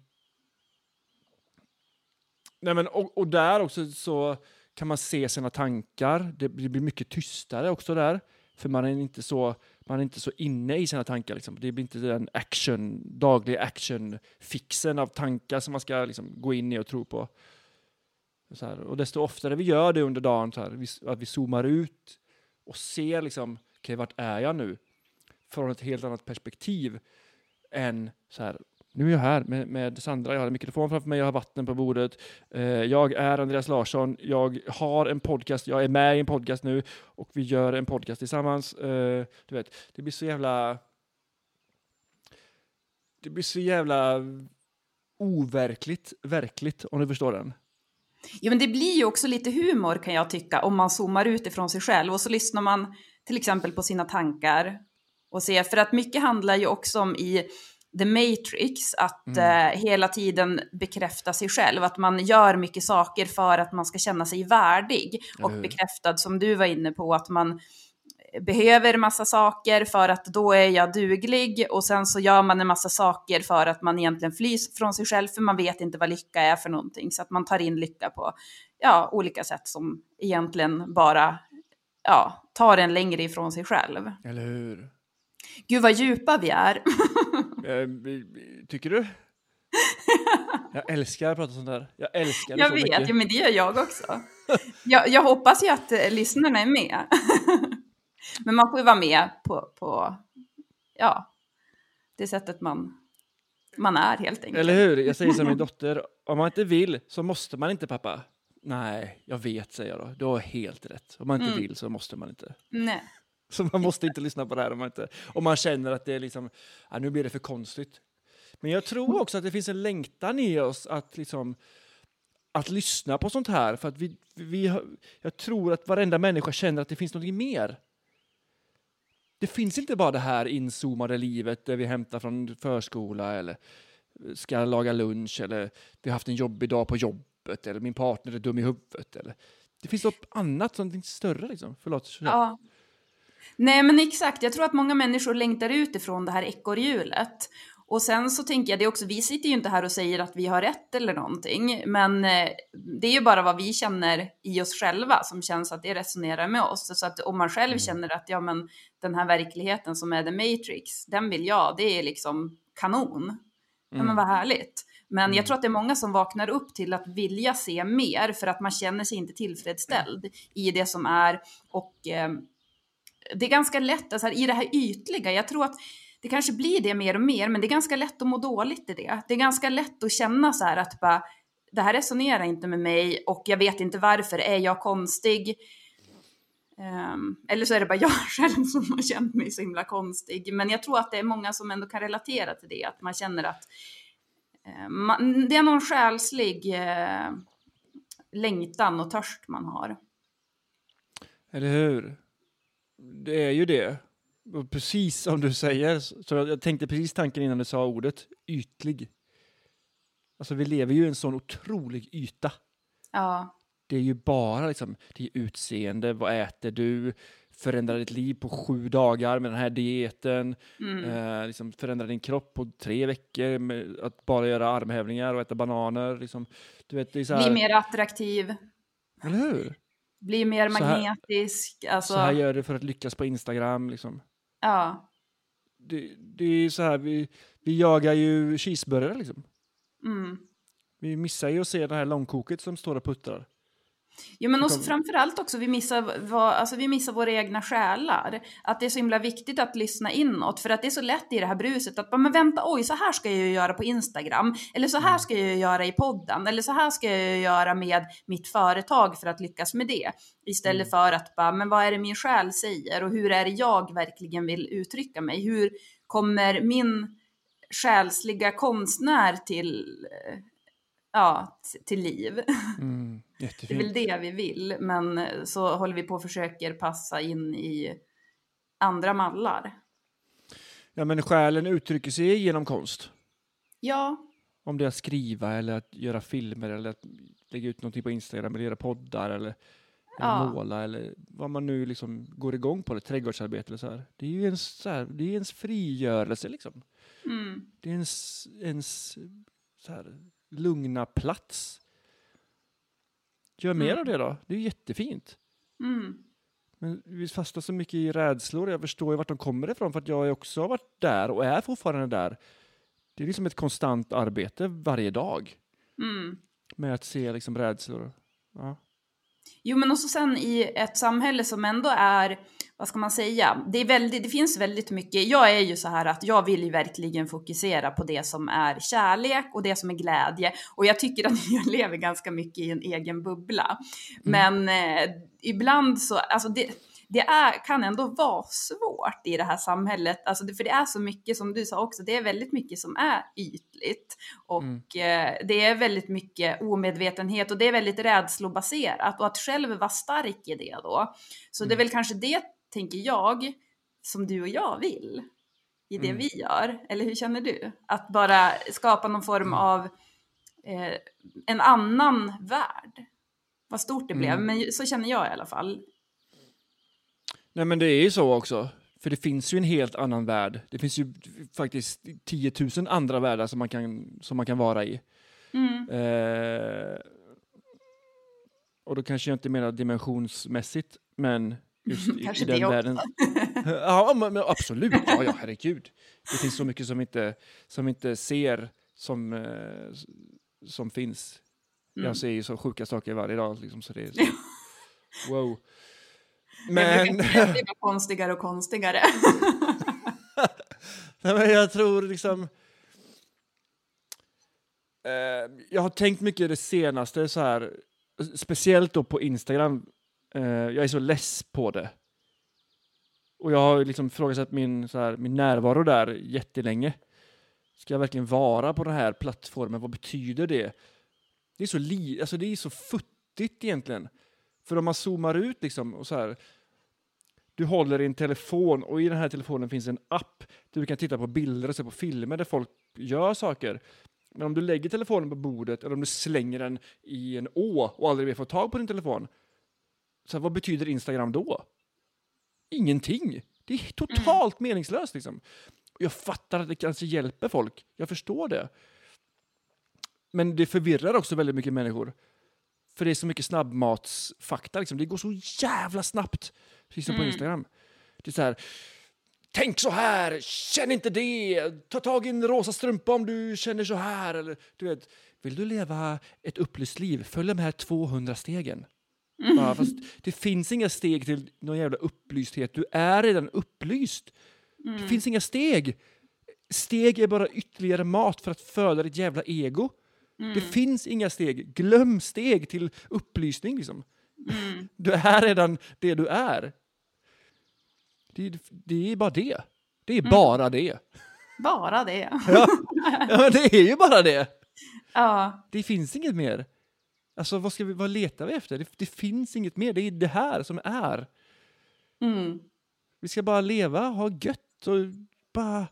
Nej, men, och, och där också så kan man se sina tankar. Det, det blir mycket tystare också där. För man är inte så, man är inte så inne i sina tankar. Liksom. Det blir inte den action, dagliga action-fixen av tankar som man ska liksom, gå in i och tro på. Så här. Och desto oftare vi gör det under dagen, så här, att vi zoomar ut och ser liksom, okej, vart är jag nu? Från ett helt annat perspektiv än så här, nu är jag här med, med Sandra, jag har en mikrofon framför mig, jag har vatten på bordet. Eh, jag är Andreas Larsson, jag har en podcast, jag är med i en podcast nu och vi gör en podcast tillsammans. Eh, du vet, det blir så jävla... Det blir så jävla overkligt, verkligt, om du förstår den. Ja, men det blir ju också lite humor kan jag tycka om man zoomar ut ifrån sig själv och så lyssnar man till exempel på sina tankar och ser, för att mycket handlar ju också om i The Matrix att Mm. eh, hela tiden bekräfta sig själv, att man gör mycket saker för att man ska känna sig värdig och hur? bekräftad som du var inne på, att man behöver massa saker för att då är jag duglig och sen så gör man en massa saker för att man egentligen flyr från sig själv för man vet inte vad lycka är för någonting så att man tar in lycka på ja, olika sätt som egentligen bara ja, tar en längre ifrån sig själv. Eller hur? Gud vad djupa vi är. [LAUGHS] Eh, tycker du? [LAUGHS] Jag älskar att prata sånt där. Jag älskar det jag så vet, mycket. ja, men det gör jag också. Jag, jag hoppas ju att eh, lyssnarna är med. [LAUGHS] men man får ju vara med på, på ja, det sättet man, man är helt enkelt. Eller hur? Jag säger som min [LAUGHS] dotter, om man inte vill så måste man inte pappa. Nej, jag vet säger jag då. Du har helt rätt. Om man inte Mm. vill så måste man inte. Nej. Så man måste inte lyssna på det här om man, inte, om man känner att det är liksom, ja, nu blir det för konstigt. Men jag tror också att det finns en längtan i oss att liksom att lyssna på sånt här. För att vi, vi jag tror att varenda människa känner att det finns något mer. Det finns inte bara det här inzoomade livet där vi hämtar från förskola eller ska laga lunch eller vi har haft en jobbig dag på jobbet eller min partner är dum i huvudet. Eller. Det finns något annat, något större liksom. Förlåt. Ja. Nej men exakt, jag tror att många människor längtar ut ifrån det här ekorrhjulet. Och sen så tänker jag det också, vi sitter ju inte här och säger att vi har rätt eller någonting, men eh, det är ju bara vad vi känner i oss själva som känns att det resonerar med oss. Så att om man själv känner att ja men den här verkligheten som är The Matrix, den vill jag, det är liksom kanon. Ja men vad härligt. Men Mm. jag tror att det är många som vaknar upp till att vilja se mer för att man känner sig inte tillfredsställd i det som är. Och eh, det är ganska lätt, alltså i det här ytliga, jag tror att det kanske blir det mer och mer, men det är ganska lätt att må dåligt i det. Det är ganska lätt att känna så här att bara, det här resonerar inte med mig och jag vet inte varför, är jag konstig? Um, eller så är det bara [LAUGHS] jag själv som har känt mig så himla konstig. Men jag tror att det är många som ändå kan relatera till det, att man känner att eh, man, det är någon själslig uh, längtan och törst man har. Eller hur? Det är ju det. Och precis som du säger, så jag tänkte precis tanken innan du sa ordet, ytlig. Alltså vi lever ju i en sån otrolig yta. Ja, Det är ju bara liksom, det är utseende, vad äter du, förändra ditt liv på sju dagar med den här dieten, mm. eh, liksom förändra din kropp på tre veckor med att bara göra armhävningar och äta bananer. Liksom. Du vet, det är så här, bli mer attraktiv, Eller hur? Bli mer Så här- magnetisk. Alltså, Så här gör du för att lyckas på Instagram. Liksom. ja. Det, det är så här, vi, vi jagar ju cheeseburgare liksom. Mm. Vi missar ju att se det här långkoket som står och puttrar. Jo men Så också, framförallt också, vi missar, vad, alltså vi missar våra egna själar. Att det är så himla viktigt att lyssna inåt, för att det är så lätt i det här bruset att bara, men vänta, oj, så här ska jag ju göra på Instagram, eller så här ska jag ju göra i podden, eller så här ska jag ju göra med mitt företag för att lyckas med det. Istället för att bara, men vad är det min själ säger och hur är det jag verkligen vill uttrycka mig? Hur kommer min själsliga konstnär till, ja, till liv? [LAUGHS] Mm, Det är väl det vi vill, men så håller vi på och försöker passa in i andra mallar. Ja, men själen uttrycker sig genom konst. Ja, Om det är att skriva eller att göra filmer eller att lägga ut någonting på Instagram eller göra poddar eller, eller Ja. måla eller vad man nu liksom går igång på, eller trädgårdsarbete eller så här. Det är ju ens, så här, det är ens frigörelse liksom. mm, Det är ens, ens så här, lugna plats. Gör mer Mm. av det då. Det är jättefint. mm, Men vi fastnar så mycket i rädslor. Jag förstår ju vart de kommer ifrån för att jag har också varit där och är fortfarande där. Det är liksom ett konstant arbete varje dag mm. med att se liksom rädslor. Ja. Jo, men också sen i ett samhälle som ändå är, vad ska man säga, det, väldigt, det finns väldigt mycket, jag är ju så här att jag vill ju verkligen fokusera på det som är kärlek och det som är glädje. Och jag tycker att [LAUGHS] jag lever ganska mycket i en egen bubbla. Men eh, ibland så, alltså det, det är, kan ändå vara svårt i det här samhället, alltså det, för det är så mycket som du sa också, det är väldigt mycket som är ytligt. Och eh, det är väldigt mycket omedvetenhet och det är väldigt rädslobaserat. Och att själv vara stark i det då. Så det är väl kanske det, tänker jag, som du och jag vill i det Mm. vi gör, eller hur känner du? Att bara skapa någon form av eh, en annan värld. Vad stort det blev, Mm. men så känner jag i alla fall. Nej men det är ju så också. För det finns ju en helt annan värld. Det finns ju faktiskt 10 000 andra världar som man kan, som man kan vara i. Mm. Eh, och då kanske jag inte menar dimensionsmässigt, men just i, Kanske i den det världen. [LAUGHS] ja, men, absolut. Ja, ja, herregud. Det finns så mycket som inte, som inte ser som, eh, som finns. Mm. Jag ser ju så sjuka saker varje dag. Liksom, så det är så, [LAUGHS] wow. Men, det blir konstigare och konstigare. [LAUGHS] Nej, men jag tror liksom... Eh, jag har tänkt mycket det senaste så här, speciellt då på Instagram. Uh, jag är så less på det. Och jag har liksom ifrågasatt min, så här, min närvaro där jättelänge. Ska jag verkligen vara på den här plattformen? Vad betyder det? Det är så, li alltså, det är så futtigt egentligen. För om man zoomar ut liksom och så här. Du håller i en telefon och i den här telefonen finns en app där du kan titta på bilder och se på filmer där folk gör saker. Men om du lägger telefonen på bordet eller om du slänger den i en å och aldrig mer får tag på din telefon. Så här, vad betyder Instagram då? Ingenting. Det är totalt meningslöst liksom. Jag fattar att det kanske hjälper folk. Jag förstår det. Men det förvirrar också väldigt mycket människor. För det är så mycket snabbmatsfakta. Liksom. Det går så jävla snabbt. Precis som på Mm. Instagram. Det är så här, tänk så här, känn inte det, ta tag i en rosa strumpa om du känner så här. Eller, du vet, vill du leva ett upplyst liv, följ de här 200 stegen. Ja, fast det finns inga steg till någon jävla upplysthet. Du är redan upplyst. Det finns inga steg. Steg är bara ytterligare mat för att föda ditt jävla ego. Det finns inga steg. Glöm steg till upplysning. Liksom. [LAUGHS] Du är redan det du är. Det, det är bara det. Det är bara det. Bara det. Ja. [LAUGHS] ja, det är ju bara det. Ja. Det finns inget mer. Alltså vad, ska vi, vad letar vi efter? Det, det finns inget mer. Det är det här som är. Mm. Vi ska bara leva, ha gött och bara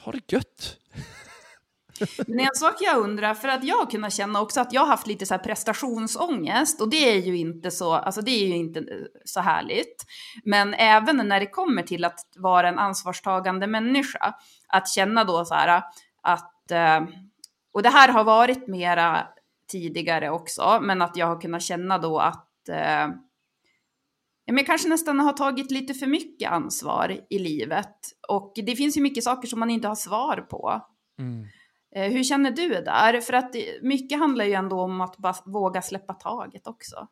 ha det gött. [LAUGHS] Men en sak jag undrar, för att jag har kunnat känna också att jag har haft lite så här prestationsångest och det är ju inte så, alltså det är ju inte eh, så härligt. Men även när det kommer till att vara en ansvarstagande människa, att känna då så här att, eh, och det här har varit mera tidigare också, men att jag har kunnat känna då att eh, jag kanske nästan har tagit lite för mycket ansvar i livet. Och det finns ju mycket saker som man inte har svar på. Eh, Hur känner du där? För att mycket handlar ju ändå om att bara våga släppa taget också.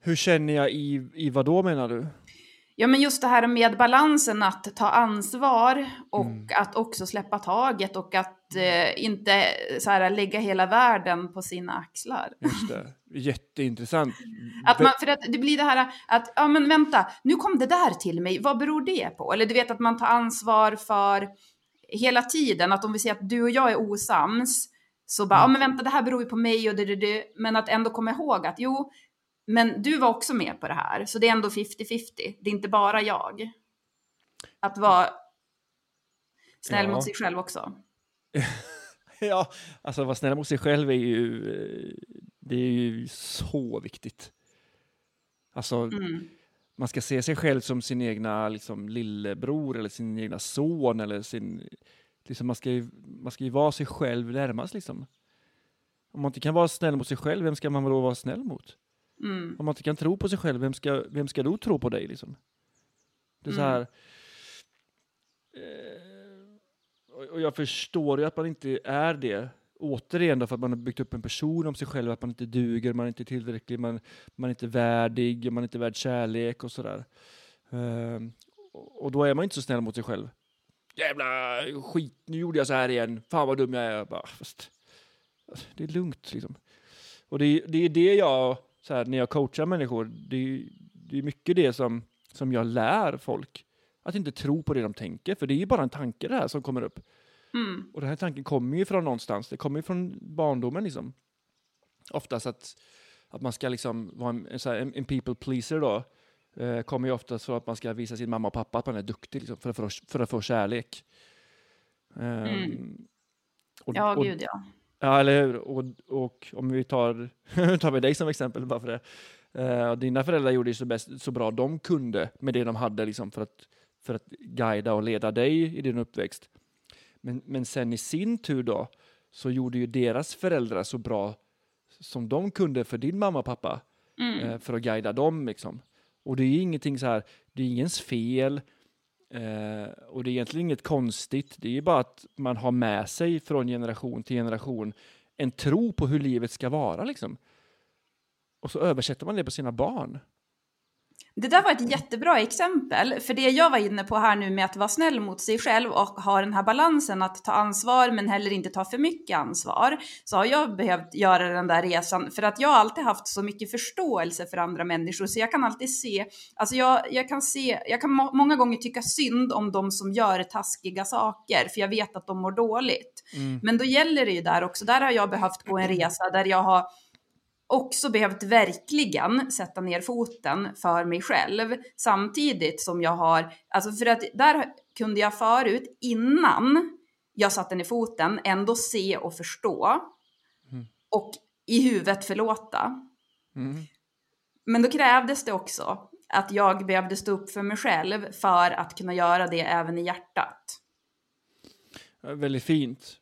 Hur känner jag i, i vad då menar du? Ja, men just det här med balansen att ta ansvar och att också släppa taget och att eh, inte så här, lägga hela världen på sina axlar. Just det. Jätteintressant. Att man, för att det blir det här att, ja men vänta, nu kom det där till mig, vad beror det på? Eller du vet att man tar ansvar för hela tiden, att om vi säger att du och jag är osams, så bara, ja men vänta, det här beror ju på mig och det, det, det, men att ändå komma ihåg att jo, men du var också med på det här, så det är ändå 50-50, det är inte bara jag. Att vara snäll Ja. mot sig själv också. [LAUGHS] Ja, alltså vara snäll mot sig själv är ju, det är ju så viktigt. Alltså, Mm. man ska se sig själv som sin egna liksom, lillebror eller sin egna son eller sin, liksom, man, ska ju, man ska ju vara sig själv närmast liksom. Om man inte kan vara snäll mot sig själv, vem ska man då vara snäll mot? Mm. Om man inte kan tro på sig själv, vem ska, vem ska då tro på dig liksom? Det är så Mm. här, eh, och- jag förstår ju att man inte är det. Återigen för att man har byggt upp en person om sig själv, att man inte duger, man är inte tillräcklig, man, man är inte värdig, man är inte värd kärlek och sådär. Ehm, och då är man inte så snäll mot sig själv. Jävla skit, nu gjorde jag så här igen, fan vad dum jag är. Jag Bara, fast, det är lugnt liksom. Och det, det är det jag, så här, när jag coachar människor, det är, det är mycket det som, som jag lär folk. Att inte tro på det de tänker, för det är ju bara en tanke det här som kommer upp. Mm. Och den här tanken kommer ju från någonstans, det kommer ju från barndomen liksom. Oftast att, att man ska liksom vara en, en, en, people pleaser då. Eh, kommer ju oftast från att man ska visa sin mamma och pappa att man är duktig liksom, för, att få, för att få kärlek. Ehm, Mm. och- Ja, och- gud ja. Ja, eller hur? Och, och om vi tar, [LAUGHS] tar vi dig som exempel bara för det. Eh, dina föräldrar gjorde ju så, bäst, så bra de kunde med det de hade liksom för, att, för att guida och leda dig i din uppväxt. Men, men sen i sin tur då så gjorde ju deras föräldrar så bra som de kunde för din mamma och pappa Mm. eh, för att guida dem. Liksom. Och det är ju ingenting så här, det är ingens fel eh, och det är egentligen inget konstigt. Det är bara att man har med sig från generation till generation en tro på hur livet ska vara. Liksom. Och så översätter man det på sina barn. Det där var ett jättebra exempel, för det jag var inne på här nu med att vara snäll mot sig själv och ha den här balansen att ta ansvar men heller inte ta för mycket ansvar, så har jag behövt göra den där resan för att jag har alltid haft så mycket förståelse för andra människor så jag kan alltid se, alltså jag, jag kan se, jag kan må, många gånger tycka synd om de som gör taskiga saker för jag vet att de mår dåligt. Men då gäller det ju där också, där har jag behövt gå en resa där jag har också behövt verkligen sätta ner foten för mig själv samtidigt som jag har, alltså för att där kunde jag förut innan jag satte ner foten ändå se och förstå och i huvudet förlåta. Mm. Men då krävdes det också att jag behövde stå upp för mig själv för att kunna göra det även i hjärtat. Väldigt fint.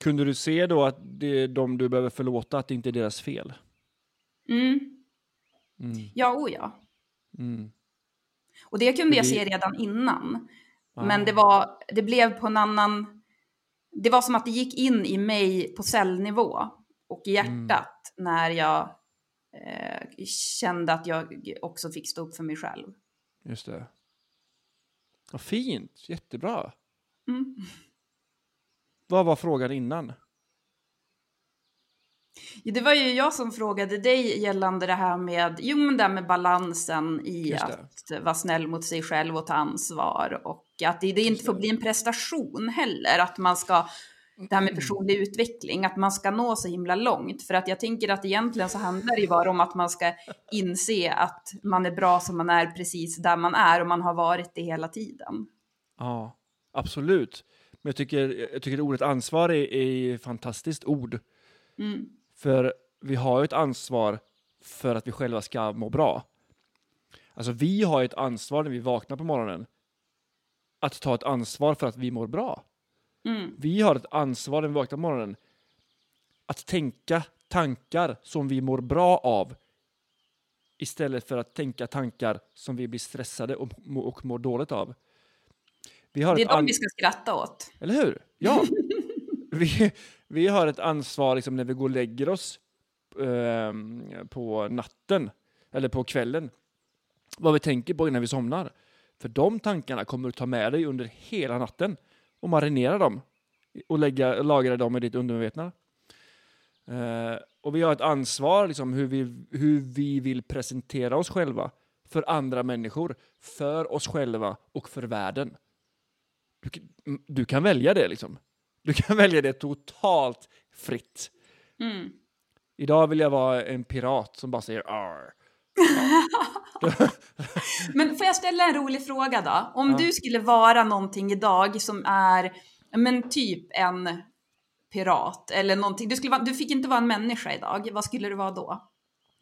Kunde du se då att det är de du behöver förlåta, att det inte är deras fel? Mm. Mm. Ja, o ja. Mm. Och det kunde jag Det- se redan innan. Ah. Men det, var, det blev på en annan... Det var som att det gick in i mig på cellnivå och i hjärtat när jag eh, kände att jag också fick stå upp för mig själv. Just det. Vad fint, jättebra. Mm. Vad var frågan innan? Det var ju jag som frågade dig gällande det här med, jo men det här med balansen i att vara snäll mot sig själv och ta ansvar och att det, det inte får bli en prestation heller, att man ska, det här med personlig utveckling, att man ska nå så himla långt. För att jag tänker att egentligen så handlar det bara om att man ska inse att man är bra som man är precis där man är och man har varit det hela tiden. Ja, absolut. Men jag tycker, jag tycker ordet ansvar är, är ett fantastiskt ord. Mm. För vi har ju ett ansvar för att vi själva ska må bra. Alltså vi har ju ett ansvar när vi vaknar på morgonen. Att ta ett ansvar för att vi mår bra. Mm. Vi har ett ansvar när vi vaknar på morgonen. Att tänka tankar som vi mår bra av. Istället för att tänka tankar som vi blir stressade och, och mår dåligt av. Det är de vi ska skratta åt. eller hur? Ja. [LAUGHS] vi, vi har ett ansvar liksom, när vi går och lägger oss eh, på natten, eller på kvällen, vad vi tänker på innan vi somnar. För de tankarna kommer du ta med dig under hela natten och marinera dem och lägga, lagra dem i ditt undermedvetna. Eh, och vi har ett ansvar liksom, hur, vi, hur vi vill presentera oss själva för andra människor, för oss själva och för världen. Du, du kan välja det liksom. Du kan [LAUGHS] välja det totalt fritt. Mm. Idag vill jag vara en pirat som bara säger arr. [LAUGHS] Men får jag ställa en rolig fråga då? Om du skulle vara någonting idag som är, men typ en pirat eller någonting. Du, skulle vara, du fick inte vara en människa idag. Vad skulle du vara då?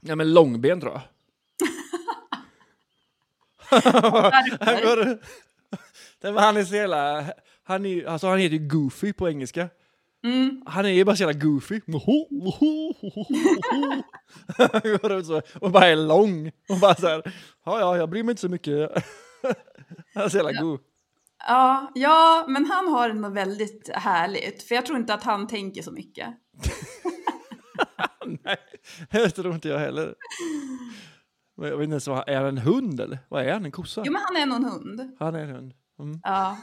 Ja men långben tror jag. [LAUGHS] Varför? Det var han jävla... Han, är, alltså han heter ju Goofy på engelska. Mm. Han är ju bara så jävla goofy. Går [LAUGHS] runt så och bara är lång. Och bara så här, ja ja, jag bryr mig inte så mycket. [LAUGHS] Han är så jävla god. Ja, ja, men han har det nog väldigt härligt. För jag tror inte att han tänker så mycket. [LAUGHS] Nej, det tror inte jag heller. Men Jag vet inte ens vad, är han en hund eller? Vad är han? En kossa? Jo, men han är nog en hund. Han är en hund. Mm. Ja.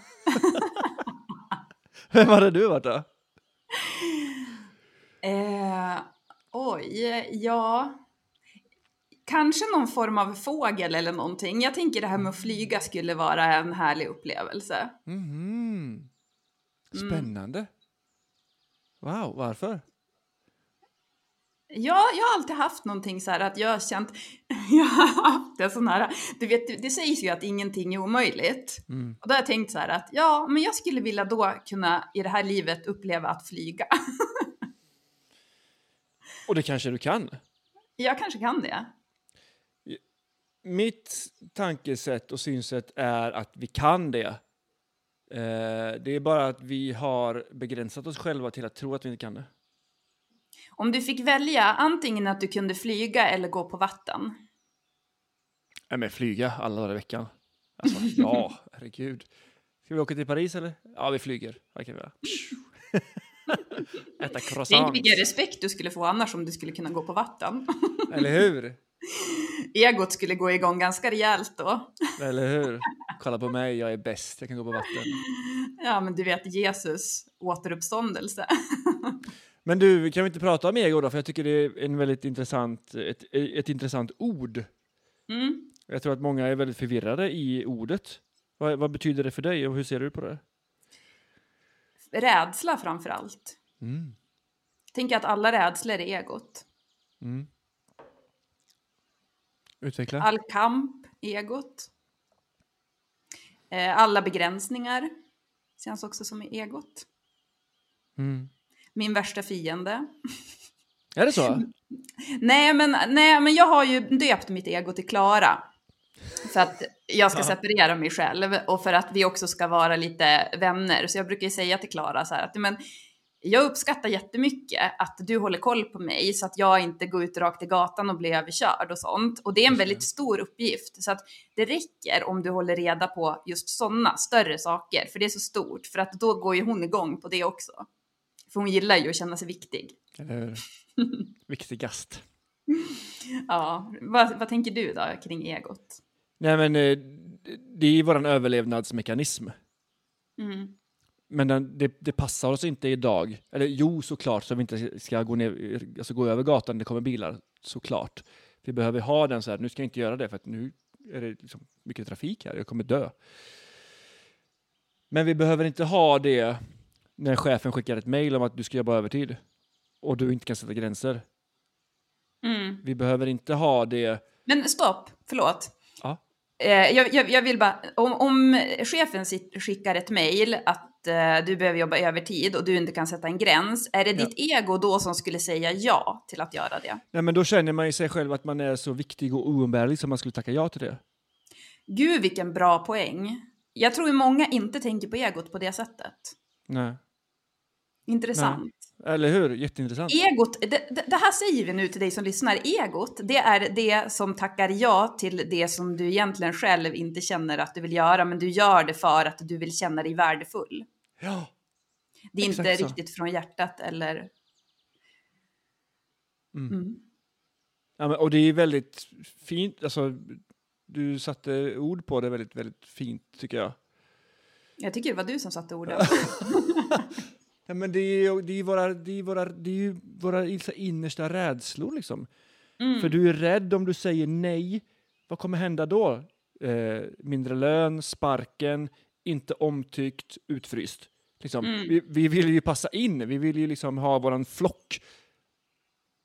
Vem hade du varit då? Eh, oj, ja. Kanske någon form av fågel eller någonting. Jag tänker det här med att flyga skulle vara en härlig upplevelse. Mhm. Spännande. Wow, varför? Ja, jag har alltid haft någonting så här att jag har känt, [LAUGHS] jag har haft en sån här, du vet, det sägs ju att ingenting är omöjligt. Mm. Och då har jag tänkt så här att ja, men jag skulle vilja då kunna i det här livet uppleva att flyga. [LAUGHS] Och det kanske du kan? jag kanske kan det. Mitt tankesätt och synsätt är att vi kan det. Eh, det är bara att vi har begränsat oss själva till att tro att vi inte kan det. Om du fick välja antingen att du kunde flyga eller gå på vatten. Nej, men flyga alla dagar i veckan. Alltså, [LAUGHS] ja, herregud. Ska vi åka till Paris eller? Ja, vi flyger. Det kan vi göra. Äta Tänk croissants. vilken respekt du skulle få annars om du skulle kunna gå på vatten. [LAUGHS] Eller hur? Egot skulle gå igång ganska rejält då. Eller hur? Kolla på mig, jag är bäst. Jag kan gå på vatten. Ja, men du vet Jesus återuppståndelse. [LAUGHS] Men du, kan vi inte prata om ego då? För jag tycker det är en väldigt intressant, ett, ett intressant ord. Mm. Jag tror att många är väldigt förvirrade i ordet. Vad, vad betyder det för dig och hur ser du på det? Rädsla framför allt. Mm. Tänker att alla rädslor är egot. Mm. Utveckla. All kamp, egot. Eh, Alla begränsningar känns också som egot. Mm. Min värsta fiende. Är det så? [LAUGHS] Nej men, nej, men jag har ju döpt mitt ego till Klara. För att jag ska separera mig själv och för att vi också ska vara lite vänner. Så jag brukar ju säga till Klara så här att men, jag uppskattar jättemycket att du håller koll på mig så att jag inte går ut rakt i gatan och blir överkörd och sånt. Och det är en väldigt stor uppgift. Så att det räcker om du håller reda på just sådana större saker, för det är så stort. För att då går ju hon igång på det också. För hon gillar ju att känna sig viktig. Eller? [LAUGHS] Viktigast. Ja, vad, vad tänker du då kring egot? Nej, men eh, det är ju vår överlevnadsmekanism. Mm. Men den, det, det passar oss inte idag. Eller jo, såklart, så vi inte ska gå, ner, alltså gå över gatan det kommer bilar. Såklart. Vi behöver ha den så här, nu ska jag inte göra det för att nu är det liksom mycket trafik här, jag kommer dö. Men vi behöver inte ha det när chefen skickar ett mejl om att du ska jobba övertid och du inte kan sätta gränser. Mm. Vi behöver inte ha det. Men stopp, förlåt. Ja. Eh, jag, jag, jag vill bara, om, om chefen skickar ett mejl att eh, du behöver jobba övertid och du inte kan sätta en gräns, är det Ja. ditt ego då som skulle säga ja till att göra det? Nej, men då känner man ju sig själv att man är så viktig och oumbärlig som man skulle tacka ja till det. Gud vilken bra poäng. Jag tror att många inte tänker på egot på det sättet. Nej. Intressant. Eller hur? Jätteintressant. Egot, det, det, det här säger vi nu till dig som lyssnar, egot, det är det som tackar ja till det som du egentligen själv inte känner att du vill göra, men du gör det för att du vill känna dig värdefull. Ja. Det är Exakt inte så. riktigt från hjärtat eller... Mm. Mm. Ja, men, och det är väldigt fint, alltså, du satte ord på det väldigt, väldigt fint tycker jag. Jag tycker det var du som satte orden. [LAUGHS] [LAUGHS] Ja, men det är ju det är våra, det är våra, det är ju våra innersta rädslor liksom. Mm. För du är rädd om du säger nej. Vad kommer hända då? Eh, mindre lön, sparken, inte omtyckt, utfryst. Liksom. Mm. Vi, vi vill ju passa in, vi vill ju liksom ha våran flock.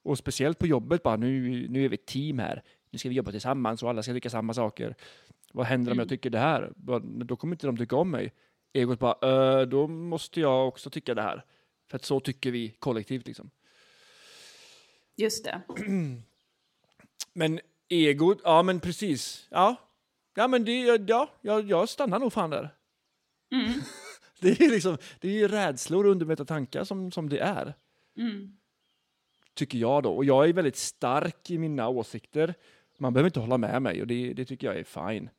Och speciellt på jobbet, bara nu, nu är vi ett team här. Nu ska vi jobba tillsammans och alla ska tycka samma saker. Vad händer om jag Mm. tycker det här? Då kommer inte de tycka om mig. Egot bara, "Eh, då måste jag också tycka det här. För att så tycker vi kollektivt liksom. Just det. [CLEARS THROAT] Men egot, ja men precis. Ja, ja men det, ja, jag, jag stannar nog fan där. Mm. [LAUGHS] Det är liksom, det är ju rädslor och undermedvetna tankar som, som det är. Mm. Tycker jag då. Och jag är väldigt stark i mina åsikter. Man behöver inte hålla med mig och det, det tycker jag är fine.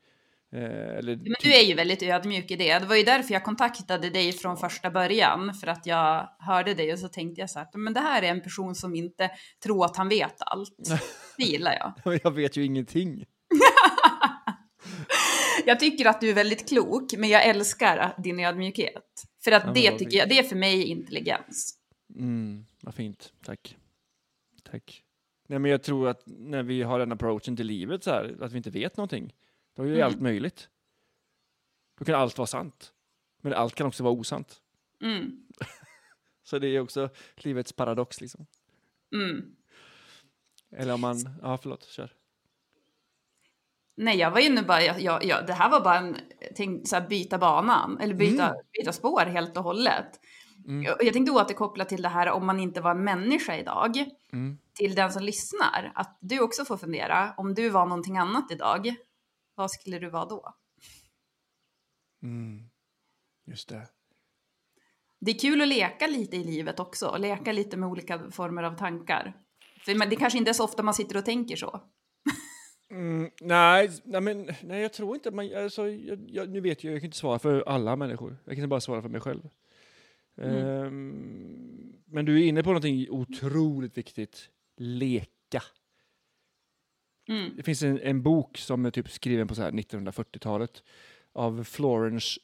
Eh, eller, Men du är ju väldigt ödmjuk i det. Det var ju därför jag kontaktade dig från första början. För att jag hörde dig och så tänkte jag så här, men det här är en person som inte tror att han vet allt. Det gillar jag. [LAUGHS] jag vet ju ingenting. [LAUGHS] Jag tycker att du är väldigt klok, men jag älskar din ödmjukhet. För att Ja, det tycker jag, det är för mig intelligens. Mm, vad fint. Tack. Tack. Nej, men jag tror att när vi har den approachen till livet, så här, att vi inte vet någonting, då är ju Mm. allt möjligt. Då kan allt vara sant. Men allt kan också vara osant. Mm. [LAUGHS] Så det är också livets paradox liksom. Mm. Eller om man, ja förlåt, kör. Nej, jag var inne bara, jag, jag, jag, det här var bara en, tänk, så här, byta banan, eller byta, byta spår helt och hållet. Mm. Jag, jag tänkte återkoppla till det här om man inte var en människa idag, Mm. till den som lyssnar, att du också får fundera, om du var någonting annat idag, vad skulle du vara då? Mm. Just det. Det är kul att leka lite i livet också, leka lite med olika former av tankar. För det kanske inte är så ofta man sitter och tänker så. Mm, nej, nej, men, nej, jag tror inte man... Alltså, jag, jag, nu vet jag, jag kan inte svara för alla människor. Jag kan bara svara för mig själv. Ehm, men du är inne på någonting otroligt viktigt. Leka. Mm. Det finns en, en bok som är typ skriven på så här 1940-talet av Florence,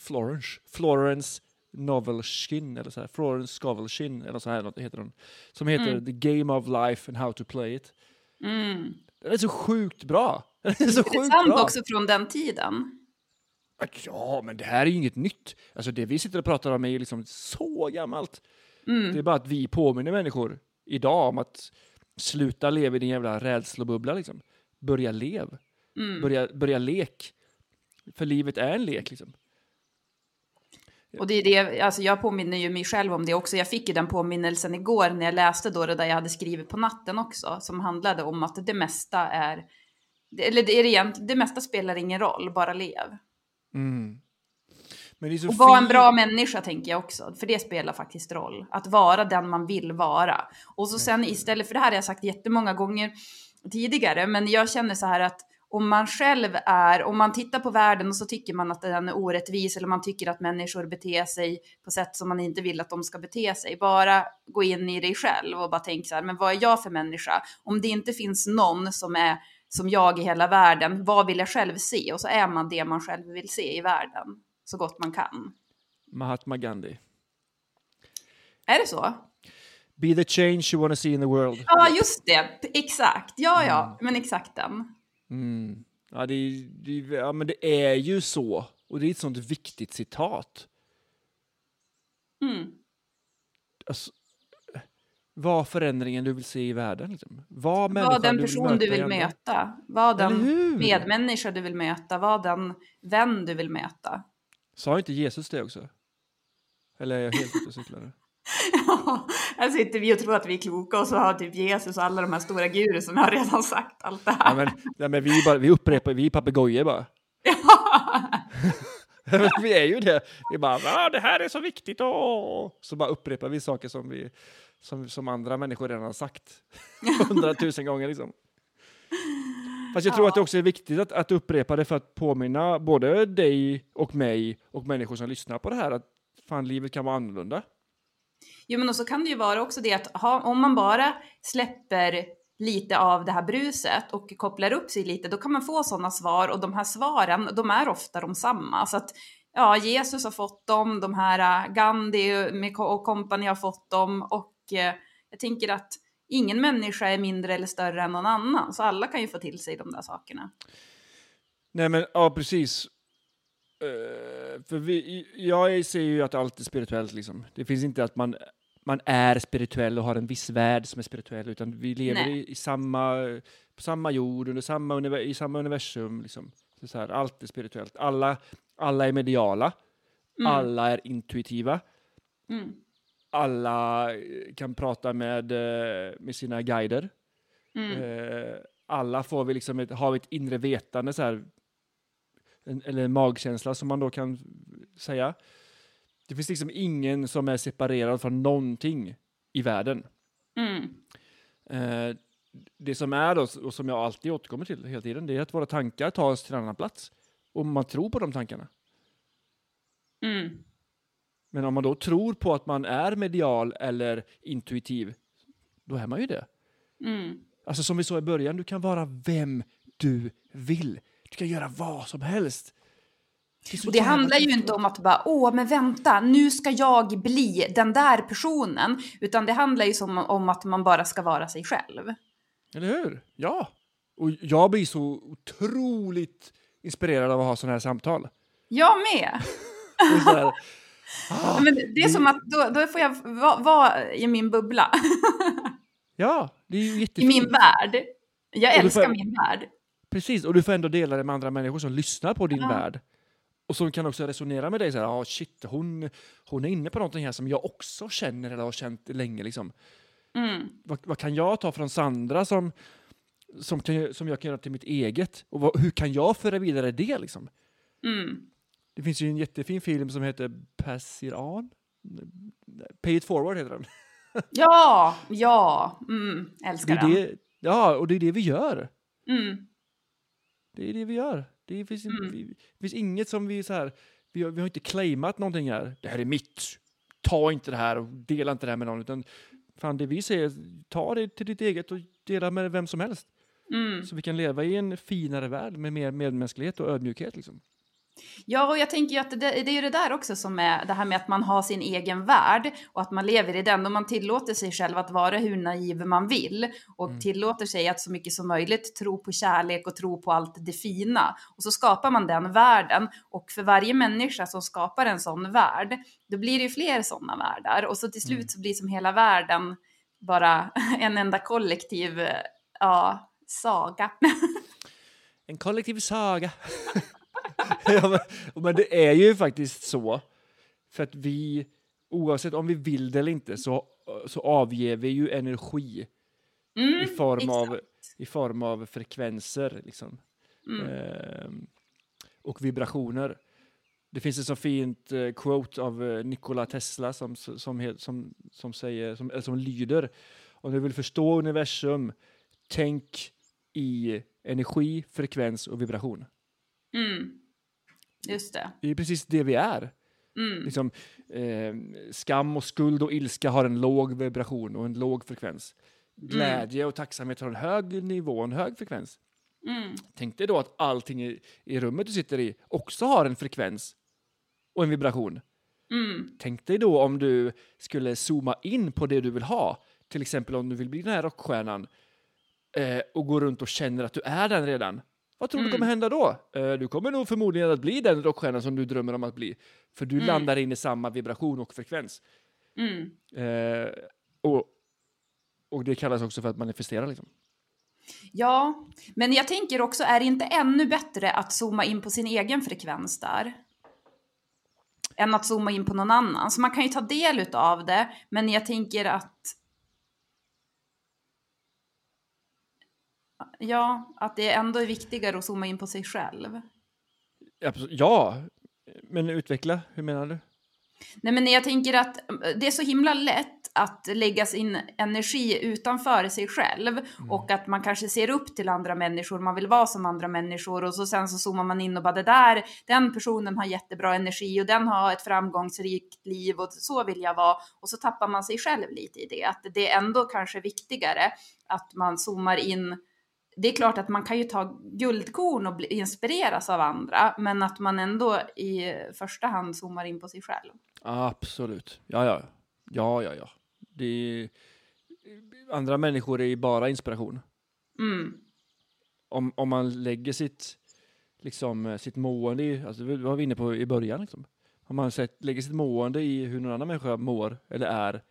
Florence, Florence Novelskin, eller så här, Florence Scovelchin, eller så här heter hon. Som heter Mm. The Game of Life and How to Play It. Mm. Den är så sjukt bra! [LAUGHS] Den är så sjukt Intressant bra! också från den tiden. Ja, men det här är ju inget nytt. Alltså det vi sitter och pratar om är ju liksom så gammalt. Mm. Det är bara att vi påminner människor idag om att sluta leva i din jävla rädslobubbla liksom. Börja lev. Mm. Börja, börja lek. För livet är en lek liksom. Och det är det, alltså jag påminner ju mig själv om det också. Jag fick ju den påminnelsen igår när jag läste då det där jag hade skrivit på natten också, som handlade om att det mesta är, eller det är det egentligen, det mesta spelar ingen roll, bara lev. Mm. Men det är så Och vara en bra människa tänker jag också, för det spelar faktiskt roll. Att vara den man vill vara. Och så sen istället, för det här har jag sagt jättemånga gånger tidigare, men jag känner så här att om man själv är, om man tittar på världen och så tycker man att den är orättvis eller man tycker att människor beter sig på sätt som man inte vill att de ska bete sig. Bara gå in i dig själv och bara tänk så här, men vad är jag för människa? Om det inte finns någon som är som jag i hela världen, vad vill jag själv se? Och så är man det man själv vill se i världen så gott man kan. Mahatma Gandhi. Är det så? Be the change you wanna see in the world. Ja, just det. Exakt. Ja, ja, men exakt den. Mm. Ja, det, är- det, ja, men det är ju så. Och det är ett sånt viktigt citat. Mm. Alltså, var förändringen du vill se i världen. Liksom. Var Var den du person du vill andra. möta. Var den medmänniska du vill möta. Var den vän du vill möta. Sa inte Jesus det också? Eller är jag helt ute och cyklar? nu? [LAUGHS] här sitter vi och tror att vi är kloka och så har typ Jesus och alla de här stora gurusarna har redan sagt allt det Ja, här. men, ja, men vi, bara, vi upprepar, vi är papegojor bara. [LAUGHS] vi är ju det. Vi bara, ah, det här är så viktigt. Åh. Så bara upprepar vi saker som, vi, som, som andra människor redan har sagt [LAUGHS] hundratusen gånger. Liksom. Fast jag tror att det också är viktigt att, att upprepa det för att påminna både dig och mig och människor som lyssnar på det här att fan, livet kan vara annorlunda. Jo, men och så kan det ju vara också det att ha, om man bara släpper lite av det här bruset och kopplar upp sig lite, då kan man få sådana svar och de här svaren, de är ofta de samma. Så att ja, Jesus har fått dem, de här äh, Gandhi och kompani har fått dem och eh, jag tänker att ingen människa är mindre eller större än någon annan, så alla kan ju få till sig de där sakerna. Nej men ja, precis. Eh, för vi, jag ser ju att allt är spirituellt liksom. Det finns inte att man, man är spirituell och har en viss värld som är spirituell, utan vi lever i, i samma, på samma jord, under samma i samma universum. Liksom. Är så här, allt är spirituellt. Alla, alla är mediala, Mm. alla är intuitiva, Mm. Alla eh, kan prata med, eh, med sina guider. Mm. Eh, alla får vi liksom ett, har ett inre vetande, så här, en, eller en magkänsla som man då kan säga. Det finns liksom ingen som är separerad från någonting i världen. Mm. Eh, det som är då, och som jag alltid återkommer till hela tiden, det är att våra tankar tar oss till en annan plats. Och man tror på de tankarna. Mm. Men om man då tror på att man är medial eller intuitiv, då är man ju det. Mm. Alltså som vi sa i början, du kan vara vem du vill. Du kan göra vad som helst. så Och det handlar ju inte om att bara, åh, men vänta, nu ska jag bli den där personen. Utan det handlar ju som om att man bara ska vara sig själv. Eller hur? Ja. Och jag blir så otroligt inspirerad av att ha sådana här samtal. Jag med. [LAUGHS] Här, Men det är som att då, då får jag vara va i min bubbla. ja, det är ju I jättefint. min värld. Jag älskar får- min värld. Precis, och du får ändå dela det med andra människor som lyssnar på din Ja. värld. Och som kan också resonera med dig så här, ah, shit, hon, hon är inne på någonting här som jag också känner eller har känt länge liksom. Mm. Vad, vad kan jag ta från Sandra som, som, kan, som jag kan göra till mitt eget? Och vad, hur kan jag föra vidare det liksom? Mm. Det finns ju en jättefin film som heter Pass it on. Pay it forward heter den. [LAUGHS] Ja, ja, mm. Det älskar är den. det, ja, och det är det vi gör. Mm. Det är det vi gör. Det finns, Mm. vi, det finns inget som vi så här, vi har, vi har inte claimat någonting här. Det här är mitt. Ta inte det här och dela inte det här med någon. Utan fan, det vi säger, ta det till ditt eget och dela med vem som helst. Mm. Så vi kan leva i en finare värld med mer medmänsklighet och ödmjukhet. Liksom. Ja, och jag tänker ju att det, det är ju det där också som är det här med att man har sin egen värld och att man lever i den och man tillåter sig själv att vara hur naiv man vill och tillåter sig att så mycket som möjligt tro på kärlek och tro på allt det fina. Och så skapar man den världen och för varje människa som skapar en sån värld, då blir det ju fler sådana världar och så till slut så blir som hela världen bara [LAUGHS] en enda kollektiv, ja, saga. [LAUGHS] En kollektiv saga. [LAUGHS] [LAUGHS] ja, men, men det är ju faktiskt så. För att vi, oavsett om vi vill det eller inte, så, så avger vi ju energi Mm, i, form av, i form av frekvenser. Liksom. Mm. Ehm, och vibrationer. Det finns ett så fint eh, quote av eh, Nikola Tesla som, som, som, som, som, säger, som, eller som lyder Om du vill förstå universum, tänk i energi, frekvens och vibration. Mm. Just det. Det är precis det vi är. Mm. Liksom, eh, skam och skuld och ilska har en låg vibration och en låg frekvens. Glädje och tacksamhet har en hög nivå, en hög frekvens. Mm. Tänk dig då att allting i, i rummet du sitter i också har en frekvens och en vibration. Mm. Tänk dig då om du skulle zooma in på det du vill ha. Till exempel om du vill bli den här rockstjärnan eh, och gå runt och känner att du är den redan. Vad tror du Mm. kommer hända då? Eh, du kommer nog förmodligen att bli den rockstjärnan som du drömmer om att bli. För du Mm. landar in i samma vibration och frekvens. Mm. Eh, och, och det kallas också för att manifestera. Liksom. Ja, men jag tänker också, är det inte ännu bättre att zooma in på sin egen frekvens där? Än att zooma in på någon annan. Så man kan ju ta del av det, men jag tänker att... Ja, att det ändå är viktigare att zooma in på sig själv. Ja, men utveckla. Hur menar du? Nej men jag tänker att eh, det är så himla lätt att lägga sin energi utanför sig själv och att man kanske ser upp till andra människor, man vill vara som andra människor och så sen så zoomar man in och bara det där, den personen har jättebra energi och den har ett framgångsrikt liv och så vill jag vara och så tappar man sig själv lite i det, att det är ändå kanske viktigare att man zoomar in det är klart att man kan ju ta guldkorn och inspireras av andra, men att man ändå i första hand zoomar in på sig själv. Absolut. Ja, ja. Ja, ja, ja. Det. Andra människor är ju bara inspiration. Mm. Om, om man lägger sitt, liksom, sitt mående i, alltså det var vi inne på i början, liksom. om man sett, lägger sitt mående i hur någon annan människa mår eller är,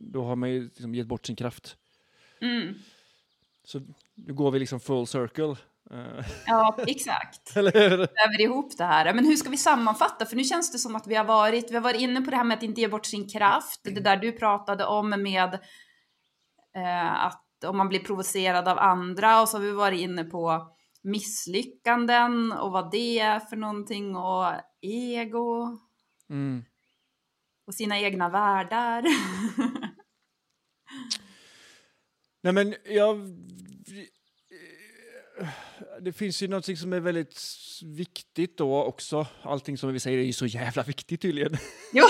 då har man ju liksom gett bort sin kraft. Mm. Så nu går vi liksom full circle. eh, Ja, exakt. [LAUGHS] eller hur? Väver ihop det här. Men hur ska vi sammanfatta? För nu känns det som att vi har varit, vi har varit inne på det här med att inte ge bort sin kraft. Det där du pratade om med eh, att om man blir provocerad av andra och så har vi varit inne på misslyckanden och vad det är för någonting och ego Mm. och sina egna världar. [LAUGHS] Nej men jag... Det finns ju någonting som är väldigt viktigt då också. Allting som vi säger är ju så jävla viktigt tydligen. jo.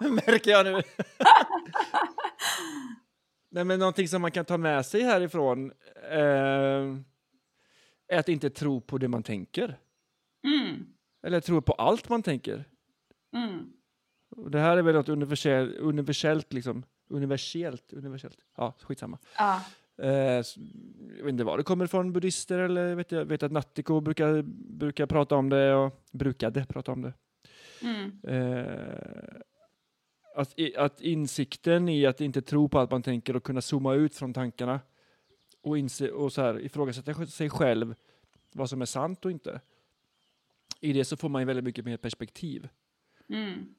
[LAUGHS] Märker jag nu. Nej men någonting som man kan ta med sig härifrån eh, är att inte tro på det man tänker. Mm. Eller tro på allt man tänker. Mm. Det här är väl något universellt, universellt liksom. Universellt, universellt. Ja, skitsamma. Ja. Eh, jag vet inte var det kommer ifrån, buddhister eller vet jag vet att Nattiko brukar, brukar prata om det och brukade prata om det. Mm. Eh, att, att insikten i att inte tro på allt man tänker och kunna zooma ut från tankarna och, inse, och så här, ifrågasätta sig själv vad som är sant och inte. I det så får man ju väldigt mycket mer perspektiv. Mm.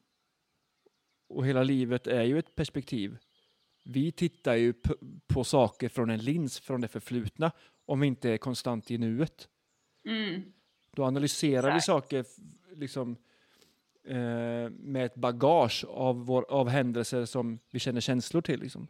Och hela livet är ju ett perspektiv. Vi tittar ju på saker från en lins från det förflutna om vi inte är konstant i nuet. Mm. Då analyserar vi Exakt. saker f- liksom, eh, med ett bagage av, vår, av händelser som vi känner känslor till. Liksom.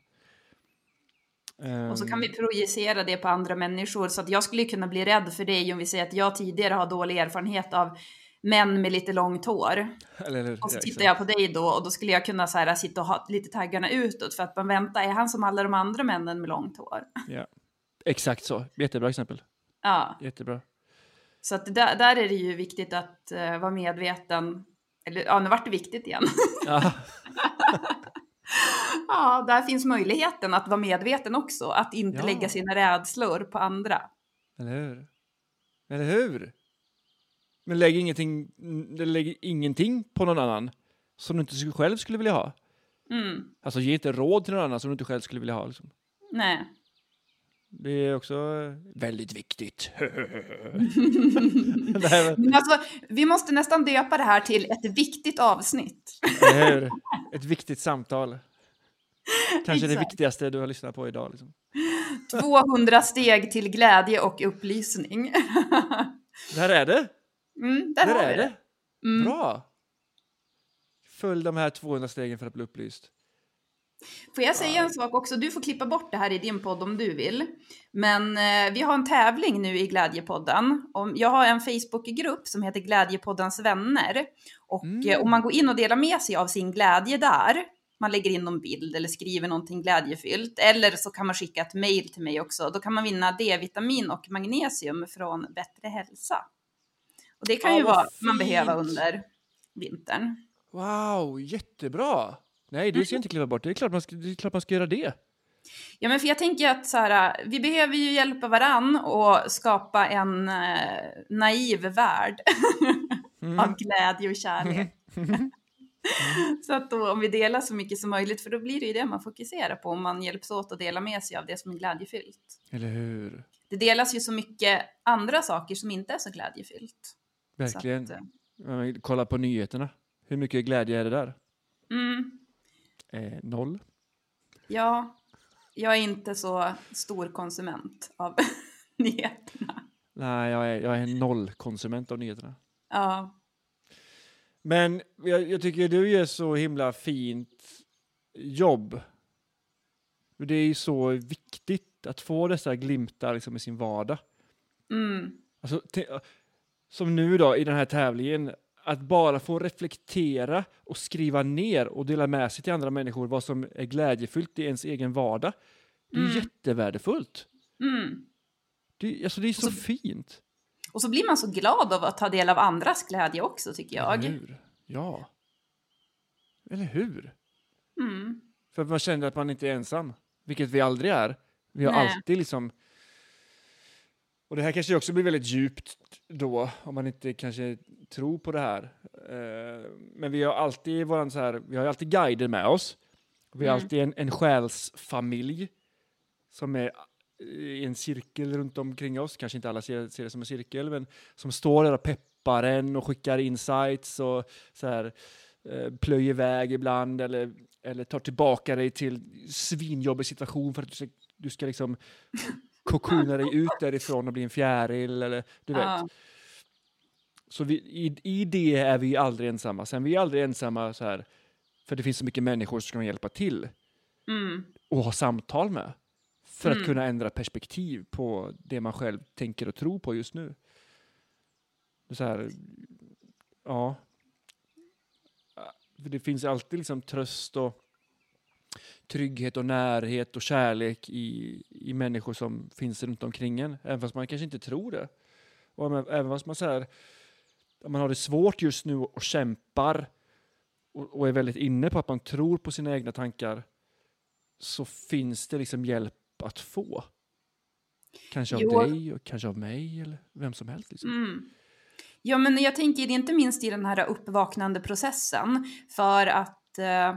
Och så kan vi Ehm, projicera det på andra människor. Så att jag skulle kunna bli rädd för det om vi säger att jag tidigare har dålig erfarenhet av män med lite långt hår. eller? Och så Ja, tittar jag på dig då och då skulle jag kunna så här, sitta och ha lite taggarna utåt för att man väntar, är han som alla de andra männen med långt hår? Ja. Exakt så. Jättebra exempel. Ja, Jättebra. så att där, där är det ju viktigt att eh, vara medveten. Eller ja, nu vart det viktigt igen. Ja. [LAUGHS] ja, där finns möjligheten att vara medveten också, att inte Ja. lägga sina rädslor på andra. Eller hur? Eller hur? Men lägg ingenting, lägg ingenting på någon annan som du inte själv skulle vilja ha. Mm, Alltså ge inte råd till någon annan som du inte själv skulle vilja ha. Liksom. nej. Det är också väldigt viktigt. [LAUGHS] Men alltså, vi måste nästan döpa det här till ett viktigt avsnitt. Ett viktigt samtal. Kanske det viktigaste du har lyssnat på idag. Liksom. 200 steg till glädje och upplysning. Där är det! Mm, där, Där har är vi det! det. Mm. Bra! Följ de här 200 stegen för att bli upplyst. Får jag säga en sak också? Du får klippa bort det här i din podd om du vill. Men eh, vi har en tävling nu i Glädjepodden. Om, jag har en Facebookgrupp som heter Glädjepoddens vänner. Och eh, om man går in och delar med sig av sin glädje där, man lägger in någon bild eller skriver någonting glädjefyllt, eller så kan man skicka ett mail till mig också. Då kan man vinna D-vitamin och magnesium från Bättre hälsa. Och det kan Ja, ju vara man fint. behöva under vintern. Wow, jättebra! Nej, det ska jag inte klippa bort. Det är klart man ska, det är klart man ska göra det. Ja, men för jag tänker att så här, vi behöver ju hjälpa varann och skapa en eh, naiv värld av glädje och kärlek. [LAUGHS] [LAUGHS] så att då, om vi delar så mycket som möjligt, för då blir det ju det man fokuserar på, om man hjälps åt att dela med sig av det som är glädjefyllt. Eller hur? Det delas ju så mycket andra saker som inte är så glädjefyllt. Verkligen. Så att, eh, Kolla på nyheterna. Hur mycket glädje är det där? mm, Eh, noll. ja, jag är inte så stor konsument av [LAUGHS] nyheterna. Nej, jag är, jag är en nollkonsument av nyheterna. Ja, Men jag, jag tycker du gör så himla fint jobb. Det är ju så viktigt att få dessa glimtar liksom i sin vardag. mm, Alltså, som nu då i den här tävlingen, att bara få reflektera och skriva ner och dela med sig till andra människor vad som är glädjefullt i ens egen vardag. Det är Mm. jättevärdefullt. mm. Det, alltså, det är så, så- fint. Och så blir man så glad av att ta del av andras glädje också tycker jag. Eller hur? Ja. Eller hur? Mm. För man känner att man inte är ensam, vilket vi aldrig är. Vi har Nej. alltid liksom... Och det här kanske också blir väldigt djupt då, om man inte kanske tror på det här. Eh, Men vi har alltid våran så här, vi har alltid guider med oss. Vi har Mm. alltid en, en själsfamilj som är i en cirkel runt omkring oss. Kanske inte alla ser, ser det som en cirkel, men som står där och peppar en och skickar insights och så här, eh, plöjer iväg ibland eller, eller tar tillbaka dig till svinjobbig situation för att du ska, du ska liksom kokona dig ut därifrån och bli en fjäril eller du vet. Ja. Så vi, i, i det är vi aldrig ensamma. Sen vi är aldrig ensamma så här, för det finns så mycket människor som kan hjälpa till Mm. och ha samtal med. För att Mm. kunna ändra perspektiv på det man själv tänker och tror på just nu. Så här, ja. Det finns alltid liksom tröst och trygghet och närhet och kärlek i, i människor som finns runt omkring en. Även fast man kanske inte tror det. Och även- fast man, så här, man har det svårt just nu och kämpar och, och är väldigt inne på att man tror på sina egna tankar så finns det liksom hjälp att få. Kanske av Jo. dig och kanske av mig eller vem som helst. Liksom. Mm. Ja, men jag tänker inte minst i den här uppvaknande processen för att eh,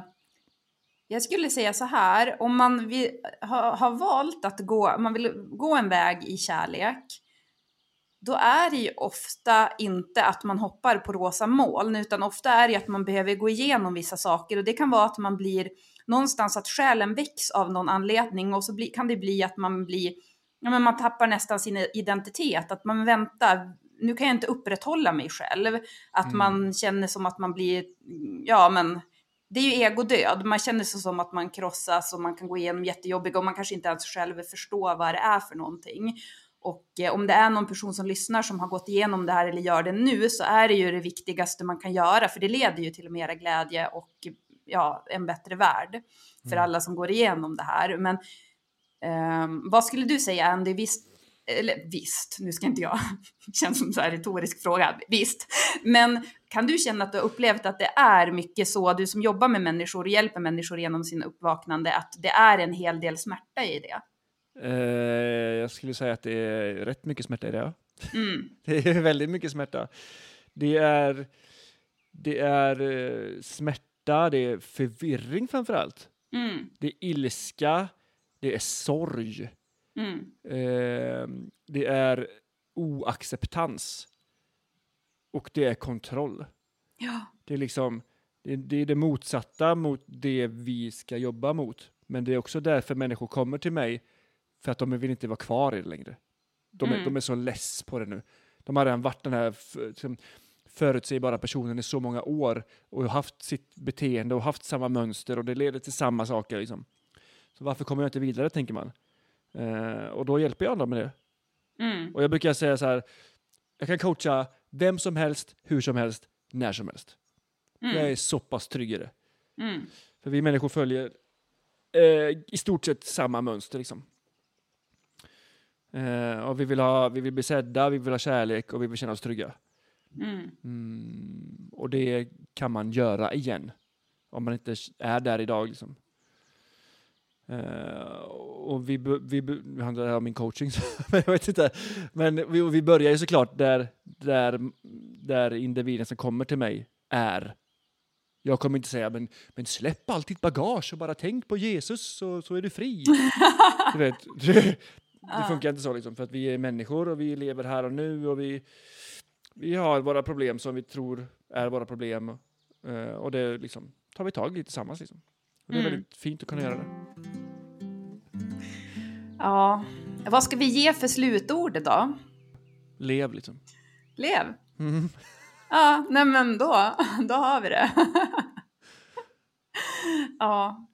jag skulle säga så här, om man vill, ha, har valt att gå, man vill gå en väg i kärlek, då är det ju ofta inte att man hoppar på rosa moln, utan ofta är det att man behöver gå igenom vissa saker och det kan vara att man blir någonstans att själen väcks av någon anledning och så bli, kan det bli att man blir, ja men man tappar nästan sin identitet, att man väntar, nu kan jag inte upprätthålla mig själv, att Mm. man känner som att man blir, ja men det är ju egodöd, man känner sig som att man krossas och man kan gå igenom jättejobbiga och man kanske inte ens själv förstår vad det är för någonting. Och eh, om det är någon person som lyssnar som har gått igenom det här eller gör det nu så är det ju det viktigaste man kan göra för det leder ju till mera glädje och ja, en bättre värld för Mm. alla som går igenom det här. Men ehm, vad skulle du säga Andy? Visst, eller visst, nu ska inte jag, [LAUGHS] känns som så här retorisk fråga, visst. Men kan du känna att du har upplevt att det är mycket så, du som jobbar med människor och hjälper människor genom sin uppvaknande, att det är en hel del smärta i det? Eh, jag skulle säga att det är rätt mycket smärta i det. ja. Mm. [LAUGHS] Det är väldigt mycket smärta. Det är, det är eh, smärta, det är förvirring framför allt. Mm. Det är ilska, det är sorg, Mm. eh, det är oacceptans och det är kontroll. Ja. Det är liksom det, det är det motsatta mot det vi ska jobba mot. Men det är också därför människor kommer till mig för att de vill inte vara kvar i det längre. De är, Mm. de är så less på det nu. De har redan varit den här liksom, förutsägbara personen i så många år och har haft sitt beteende och haft samma mönster och det leder till samma saker. Liksom. Så varför kommer jag inte vidare, tänker man. Eh, och då hjälper jag andra med det. Mm. Och jag brukar säga så här, jag kan coacha vem som helst, hur som helst, när som helst. Jag är så pass trygg i det. Mm. För vi människor följer eh, i stort sett samma mönster. Liksom. Eh, och vi vill, ha, vi vill bli sedda, vi vill ha kärlek och vi vill känna oss trygga. Mm. Mm, och det kan man göra igen. Om man inte är där idag. Liksom. Eh, och vi, vi, handlar det här om min coaching, [LAUGHS] men jag vet inte. Men vi, vi börjar ju såklart där, där, där individen som kommer till mig är. Jag kommer inte säga, men, men släpp allt ditt bagage och bara tänk på Jesus så, så är du fri. [LAUGHS] du vet, [LAUGHS] det, det funkar inte så liksom, för att vi är människor och vi lever här och nu och vi, vi har våra problem som vi tror är våra problem. eh, och det liksom, tar vi tag i tillsammans. Liksom. Och det är Mm. väldigt fint att kunna göra det. Ja, vad ska vi ge för slutord då? Lev liksom. Lev. Mm. Ja, nej men då, då har vi det. [LAUGHS] ja,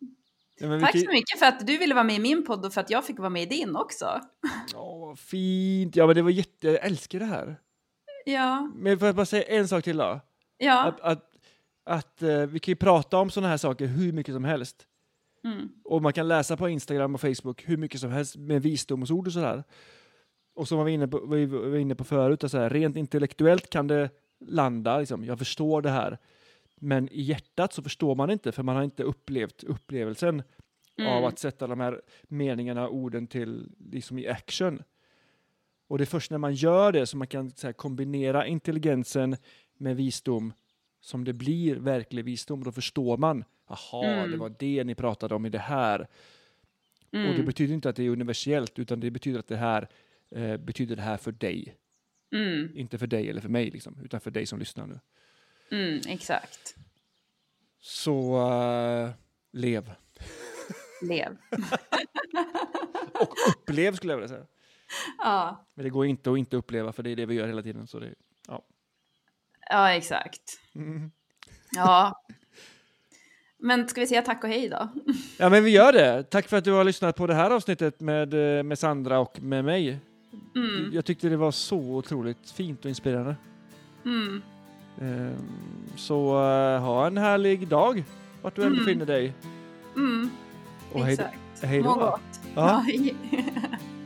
Ja, tack vilket- så mycket för att du ville vara med i min podd och för att jag fick vara med i din också. [LAUGHS] Vad fint. Ja, men det var jätte... Jag älskar det här. Ja, Men får jag bara säga en sak till då? ja. Att, att, att eh, vi kan ju prata om sådana här saker hur mycket som helst. Mm. Och man kan läsa på Instagram och Facebook hur mycket som helst med visdomsord och sådär. Och som var vi inne på, vi var inne på förut, så här, rent intellektuellt kan det landa, liksom, jag förstår det här. Men i hjärtat så förstår man inte, för man har inte upplevt upplevelsen av Mm. att sätta de här meningarna och orden till liksom i action. Och det är först när man gör det som man kan här, kombinera intelligensen med visdom som det blir verklig visdom. Då förstår man, aha, Mm. det var det ni pratade om i det här. Och det Mm. betyder inte att det är universellt, utan det betyder att det här eh, betyder det här för dig. Mm. Inte för dig eller för mig, liksom, utan för dig som lyssnar nu. Mm, exakt. Så eh, lev. Lev. [LAUGHS] Och upplev skulle jag vilja säga. Ja, Men det går inte att inte uppleva, för det är det vi gör hela tiden. Så det, ja. Ja exakt. Mm. Ja. Men ska vi säga tack och hej då? ja, men vi gör det. Tack för att du har lyssnat på det här avsnittet med, eh, med Sandra och med mig. Mm. Jag tyckte det var så otroligt fint och inspirerande. Mm. Ehm, Så eh, ha en härlig dag, vart du än Mm. befinner dig. Mm. Och hej, Exakt. hej då. Ja. Ja. [LAUGHS]